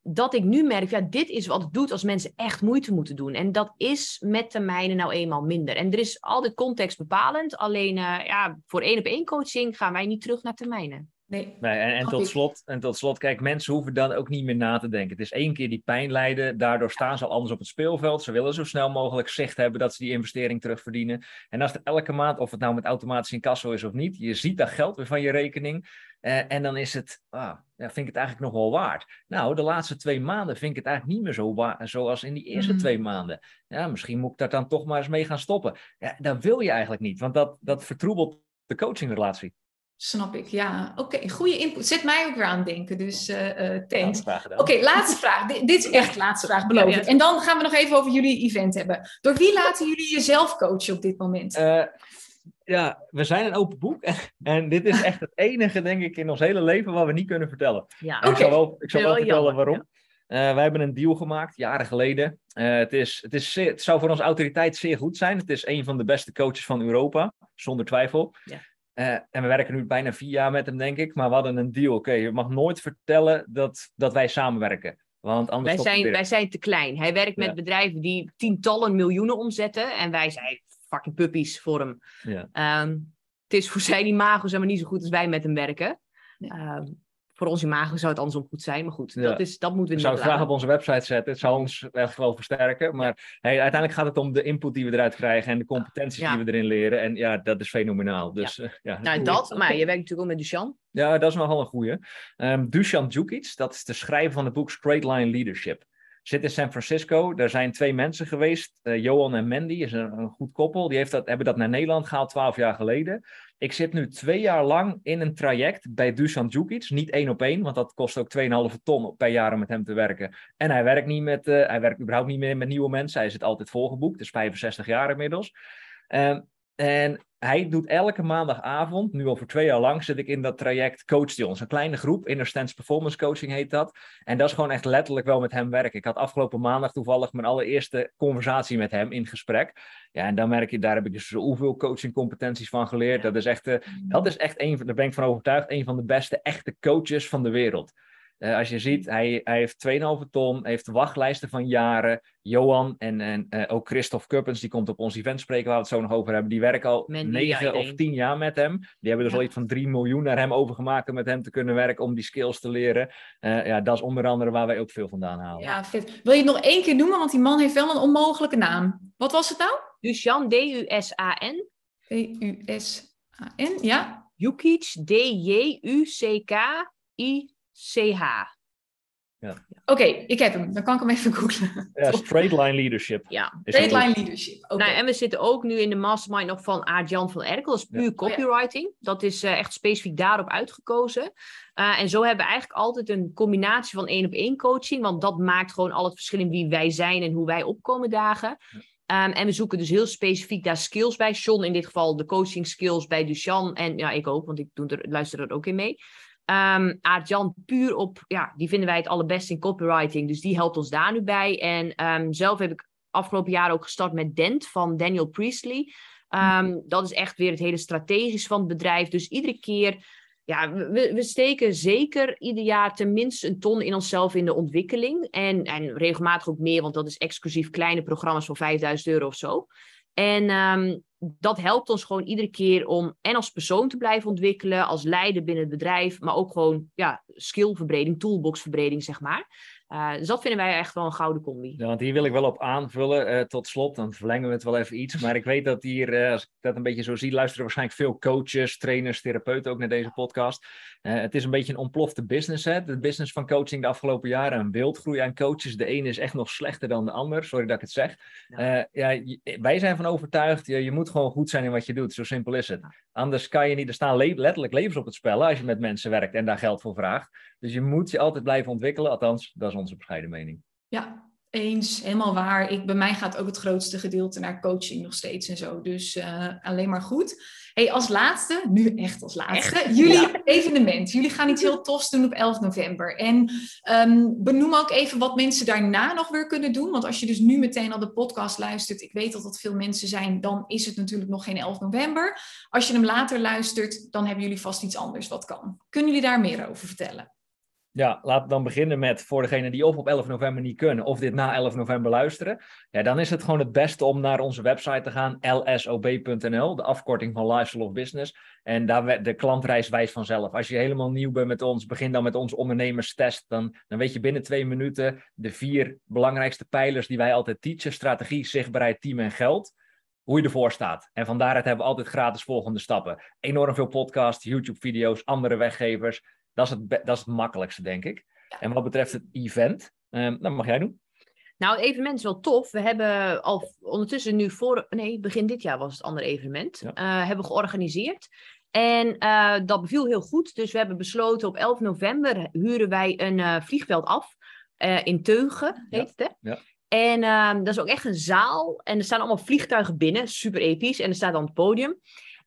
dat ik nu merk, ja, dit is wat het doet als mensen echt moeite moeten doen. En dat is met termijnen nou eenmaal minder. En er is altijd context bepalend. Alleen uh, ja, voor één op één coaching gaan wij niet terug naar termijnen. Nee. nee en, en, tot slot, en tot slot, kijk, mensen hoeven dan ook niet meer na te denken. Het is één keer die pijn lijden, daardoor staan ze al anders op het speelveld. Ze willen zo snel mogelijk zicht hebben dat ze die investering terugverdienen. En als er elke maand, of het nou met automatisch incasso is of niet, je ziet dat geld weer van je rekening. Uh, en dan is het, ah, ja, vind ik het eigenlijk nog wel waard. Nou, de laatste twee maanden vind ik het eigenlijk niet meer zo waard, zoals in die eerste mm. twee maanden. Ja, misschien moet ik daar dan toch maar eens mee gaan stoppen. Ja, dat wil je eigenlijk niet, want dat, dat vertroebelt de coachingrelatie. Snap ik, ja. Oké, goede input. Zet mij ook weer aan het denken, dus uh, uh, thanks. Oké, laatste vraag. dit is echt laatste vraag, beloof ik. En dan gaan we nog even over jullie event hebben. Door wie laten jullie jezelf coachen op dit moment? Uh, ja, we zijn een open boek. En dit is echt het enige, denk ik, in ons hele leven wat we niet kunnen vertellen. Ja. Ik zal wel, ik zal wel vertellen waarom. Ja. Uh, wij hebben een deal gemaakt, jaren geleden. Uh, het, is, het, is het zou voor onze autoriteit zeer goed zijn. Het is een van de beste coaches van Europa, zonder twijfel. Ja. Uh, en we werken nu bijna vier jaar met hem, denk ik. Maar we hadden een deal. Oké, je mag nooit vertellen dat, dat wij samenwerken. Want anders wij, zijn, wij zijn te klein. Hij werkt met bedrijven die tientallen miljoenen omzetten. En wij zijn fucking puppies voor hem. Ja. Um, het is voor zijn imago zeg maar, niet zo goed als wij met hem werken. Ja. Um, voor ons imago zou het andersom goed zijn, maar goed, ja. dat, is, dat moeten we niet zou het graag op onze website zetten. Het zou ons echt wel versterken. Maar hey, uiteindelijk gaat het om de input die we eruit krijgen en de competenties die we erin leren. En ja, dat is fenomenaal. Dus, ja. Uh, ja nou, dat, maar je werkt natuurlijk ook met Duchan. Ja, dat is nogal een goeie. Um, ehm, Dusan Djukic, dat is de schrijver van het boek Straight Line Leadership zit in San Francisco. Er zijn twee mensen geweest, uh, Johan en Mandy, is een, een, goed koppel. Die heeft dat, hebben dat naar Nederland gehaald twaalf jaar geleden. Ik zit nu twee jaar lang in een traject bij Dusan Djukic. Niet één op één, want dat kost ook 2,5 ton per jaar om met hem te werken. En hij werkt, niet met, uh, hij werkt überhaupt niet meer met nieuwe mensen. Hij zit altijd volgeboekt, is 65 jaar inmiddels. Uh, en hij doet elke maandagavond, nu al voor twee jaar lang, zit ik in dat traject Coach die ons. Een kleine groep, Inner Stance Performance Coaching heet dat. En dat is gewoon echt letterlijk wel met hem werken. Ik had afgelopen maandag toevallig mijn allereerste conversatie met hem in gesprek. Ja, en dan merk je, daar heb ik dus zoveel coachingcompetenties van geleerd. Dat is echt, uh, dat is echt een, daar ben ik van overtuigd, een van de beste echte coaches van de wereld. Uh, als je ziet, hij, hij heeft 2,5 ton, heeft wachtlijsten van jaren. Johan en, en uh, ook Christophe Kuppens, die komt op ons event spreken waar we het zo nog over hebben. Die werken al 9 of 10 jaar met hem. Die hebben dus ja. al iets van 3 miljoen naar hem overgemaakt om met hem te kunnen werken, om die skills te leren. Uh, ja, dat is onder andere waar wij ook veel vandaan halen. Ja, vet. Wil je het nog één keer noemen? Want die man heeft wel een onmogelijke naam. Wat was het nou? Dusan, D-U-S-A-N. D-U-S-A-N, ja. Jukic, D-J-U-C-K-I CH. Ja. Oké, okay, ik heb hem. Dan kan ik hem even googlen. Ja, straight line leadership. Ja, straight line leadership. Okay. Nou, en we zitten ook nu in de mastermind nog van Aart-Jan van Erkel. Dat is puur ja. copywriting. Dat is uh, echt specifiek daarop uitgekozen. Uh, en zo hebben we eigenlijk altijd een combinatie van één op één coaching. Want dat maakt gewoon al het verschil in wie wij zijn en hoe wij opkomen dagen. Ja. Um, en we zoeken dus heel specifiek daar skills bij. John in dit geval de coaching skills bij Duchan. En ja, ik ook, want ik doe er, luister er ook in mee. Um, Aart-Jan puur op, ja, die vinden wij het allerbeste in copywriting. Dus die helpt ons daar nu bij. En um, zelf heb ik afgelopen jaar ook gestart met Dent van Daniel Priestley. Um, dat is echt weer het hele strategisch van het bedrijf. Dus iedere keer, ja, we, we steken zeker ieder jaar tenminste een ton in onszelf in de ontwikkeling. En, en regelmatig ook meer, want dat is exclusief kleine programma's van 5000 euro of zo. En um, dat helpt ons gewoon iedere keer om en als persoon te blijven ontwikkelen, als leider binnen het bedrijf, maar ook gewoon ja, skillverbreding, toolboxverbreding, zeg maar. Uh, dus dat vinden wij echt wel een gouden combi. Ja, want hier wil ik wel op aanvullen. Uh, tot slot, dan verlengen we het wel even iets. Maar ik weet dat hier, uh, als ik dat een beetje zo zie, luisteren waarschijnlijk veel coaches, trainers, therapeuten ook naar deze podcast. het is een beetje een ontplofte business, hè? de business van coaching de afgelopen jaren. Een wildgroei aan coaches. De ene is echt nog slechter dan de ander. Sorry dat ik het zeg. Ja. ja wij zijn van overtuigd, je, je moet gewoon goed zijn in wat je doet. Zo simpel is het. Anders kan je niet, er staan le letterlijk levens op het spel als je met mensen werkt en daar geld voor vraagt. Dus je moet je altijd blijven ontwikkelen. Althans, dat is onze bescheiden mening. Ja, eens, helemaal waar. Ik, bij mij gaat ook het grootste gedeelte naar coaching nog steeds en zo. Dus uh, alleen maar goed. Hey, als laatste, nu echt als laatste, jullie evenement. Jullie gaan iets heel tofs doen op 11 november. En um, benoem ook even wat mensen daarna nog weer kunnen doen. Want als je dus nu meteen al de podcast luistert, ik weet dat dat veel mensen zijn, dan is het natuurlijk nog geen 11 november. Als je hem later luistert, dan hebben jullie vast iets anders wat kan. Kunnen jullie daar meer over vertellen? Ja, laten we dan beginnen met voor degenen die of op 11 november niet kunnen of dit na 11 november luisteren. Ja, dan is het gewoon het beste om naar onze website te gaan, lsob.nl, de afkorting van Lifestyle of Business. En daar de klantreis wijst vanzelf. Als je helemaal nieuw bent met ons, begin dan met ons ondernemerstest. Dan, dan weet je binnen twee minuten de vier belangrijkste pijlers die wij altijd teachen: strategie, zichtbaarheid, team en geld hoe je ervoor staat. En van daaruit hebben we altijd gratis volgende stappen. Enorm veel podcasts, YouTube-video's, andere weggevers. Dat is het, dat is het makkelijkste, denk ik. En wat betreft het event, um, dat mag jij doen. Nou, het evenement is wel tof. We hebben al ondertussen nu voor, nee, begin dit jaar was het andere evenement, ja. uh, hebben georganiseerd. En uh, dat beviel heel goed. Dus we hebben besloten op 11 november huren wij een uh, vliegveld af. in Teugen, heet het hè? Ja. En ehm, dat is ook echt een zaal. En er staan allemaal vliegtuigen binnen. Super episch. En er staat dan het podium.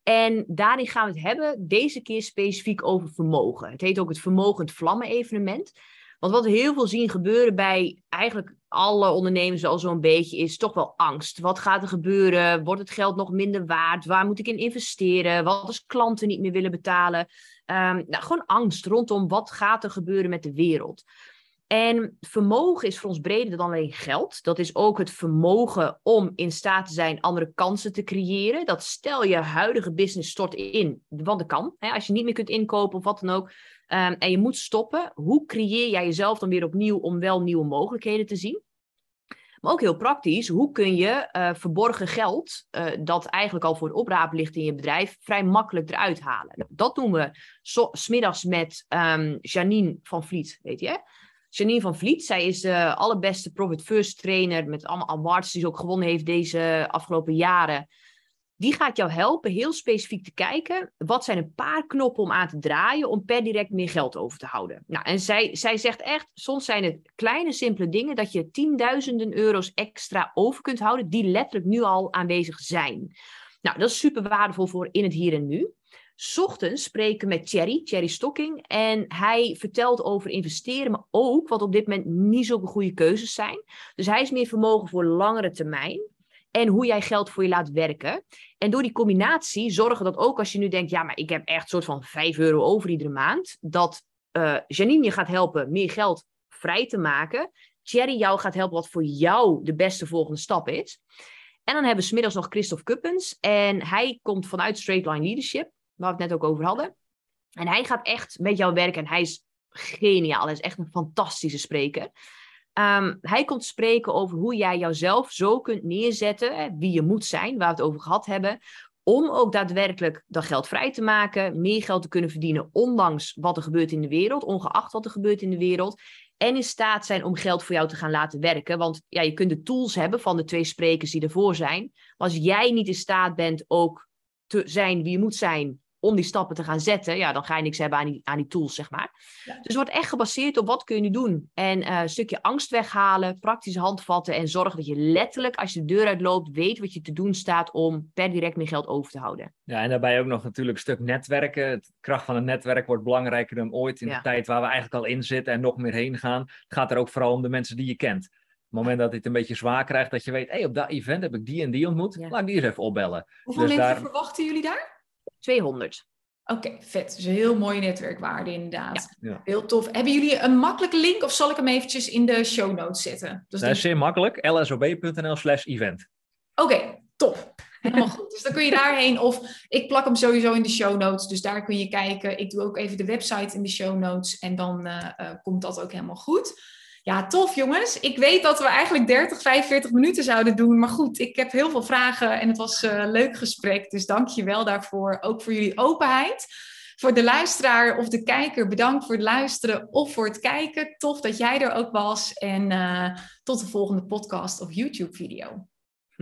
En daarin gaan we het hebben, deze keer specifiek over vermogen. Het heet ook het Vermogend Vlammen evenement. Want wat we heel veel zien gebeuren bij eigenlijk alle ondernemers al zo'n beetje is toch wel angst. Wat gaat er gebeuren? Wordt het geld nog minder waard? Waar moet ik in investeren? Wat als klanten niet meer willen betalen? Um, nou, gewoon angst rondom wat gaat er gebeuren met de wereld. En vermogen is voor ons breder dan alleen geld. Dat is ook het vermogen om in staat te zijn andere kansen te creëren. Dat stel je huidige business stort in, want dat kan. Hè, als je niet meer kunt inkopen of wat dan ook. Um, en je moet stoppen. Hoe creëer jij jezelf dan weer opnieuw om wel nieuwe mogelijkheden te zien? Maar ook heel praktisch, hoe kun je uh, verborgen geld, uh, dat eigenlijk al voor het oprapen ligt in je bedrijf, vrij makkelijk eruit halen? Nou, dat doen we smiddags met um, Janine van Vliet, weet je. Janine van Vliet, zij is de allerbeste Profit First trainer met allemaal awards die ze ook gewonnen heeft deze afgelopen jaren. Die gaat jou helpen heel specifiek te kijken, wat zijn een paar knoppen om aan te draaien om per direct meer geld over te houden. Nou, en zij, zij zegt echt, soms zijn het kleine simpele dingen dat je tienduizenden euro's extra over kunt houden, die letterlijk nu al aanwezig zijn. Nou, dat is super waardevol voor in het hier en nu ochtends spreken met Thierry, Thierry Stocking. En hij vertelt over investeren, maar ook wat op dit moment niet zulke goede keuzes zijn. Dus hij is meer vermogen voor langere termijn. En hoe jij geld voor je laat werken. En door die combinatie zorgen dat ook als je nu denkt, ja, maar ik heb echt een soort van 5 euro over iedere maand. Dat uh, Janine je gaat helpen meer geld vrij te maken. Thierry jou gaat helpen wat voor jou de beste volgende stap is. En dan hebben we smiddags nog Christophe Kuppens. En hij komt vanuit Straight Line Leadership waar we het net ook over hadden. En hij gaat echt met jou werken en hij is geniaal. Hij is echt een fantastische spreker. Um, hij komt spreken over hoe jij jouzelf zo kunt neerzetten, wie je moet zijn, waar we het over gehad hebben, om ook daadwerkelijk dat geld vrij te maken, meer geld te kunnen verdienen, ondanks wat er gebeurt in de wereld, ongeacht wat er gebeurt in de wereld. En in staat zijn om geld voor jou te gaan laten werken. Want ja, je kunt de tools hebben van de twee sprekers die ervoor zijn. Maar als jij niet in staat bent ook te zijn wie je moet zijn, om die stappen te gaan zetten, ja, dan ga je niks hebben aan die, aan die tools, zeg maar. Dus het wordt echt gebaseerd op wat kun je nu doen. En uh, een stukje angst weghalen, praktische handvatten en zorgen dat je letterlijk, als je de deur uitloopt, weet wat je te doen staat om per direct meer geld over te houden. Ja, en daarbij ook nog natuurlijk een stuk netwerken. De kracht van een netwerk wordt belangrijker dan ooit in de tijd waar we eigenlijk al in zitten en nog meer heen gaan. Het gaat er ook vooral om de mensen die je kent. Op het moment dat het een beetje zwaar krijgt, dat je weet, hé, hey, op dat event heb ik die en die ontmoet, laat ik die eens even opbellen. Hoeveel dus mensen verwachten jullie daar? 200. Oké, vet. Dus een heel mooie netwerkwaarde inderdaad. Ja. Heel tof. Hebben jullie een makkelijke link of zal ik hem eventjes in de show notes zetten? Dus dat is zeer makkelijk. lsob.nl slash event. Oké, top. Helemaal goed. Dus dan kun je daarheen of ik plak hem sowieso in de show notes. Dus daar kun je kijken. Ik doe ook even de website in de show notes en dan uh, uh, komt dat ook helemaal goed. Ja, tof jongens. Ik weet dat we eigenlijk 30, 45 minuten zouden doen. Maar goed, ik heb heel veel vragen en het was een leuk gesprek. Dus dank je wel daarvoor. Ook voor jullie openheid. Voor de luisteraar of de kijker, bedankt voor het luisteren of voor het kijken. Tof dat jij er ook was. En uh, tot de volgende podcast of YouTube-video.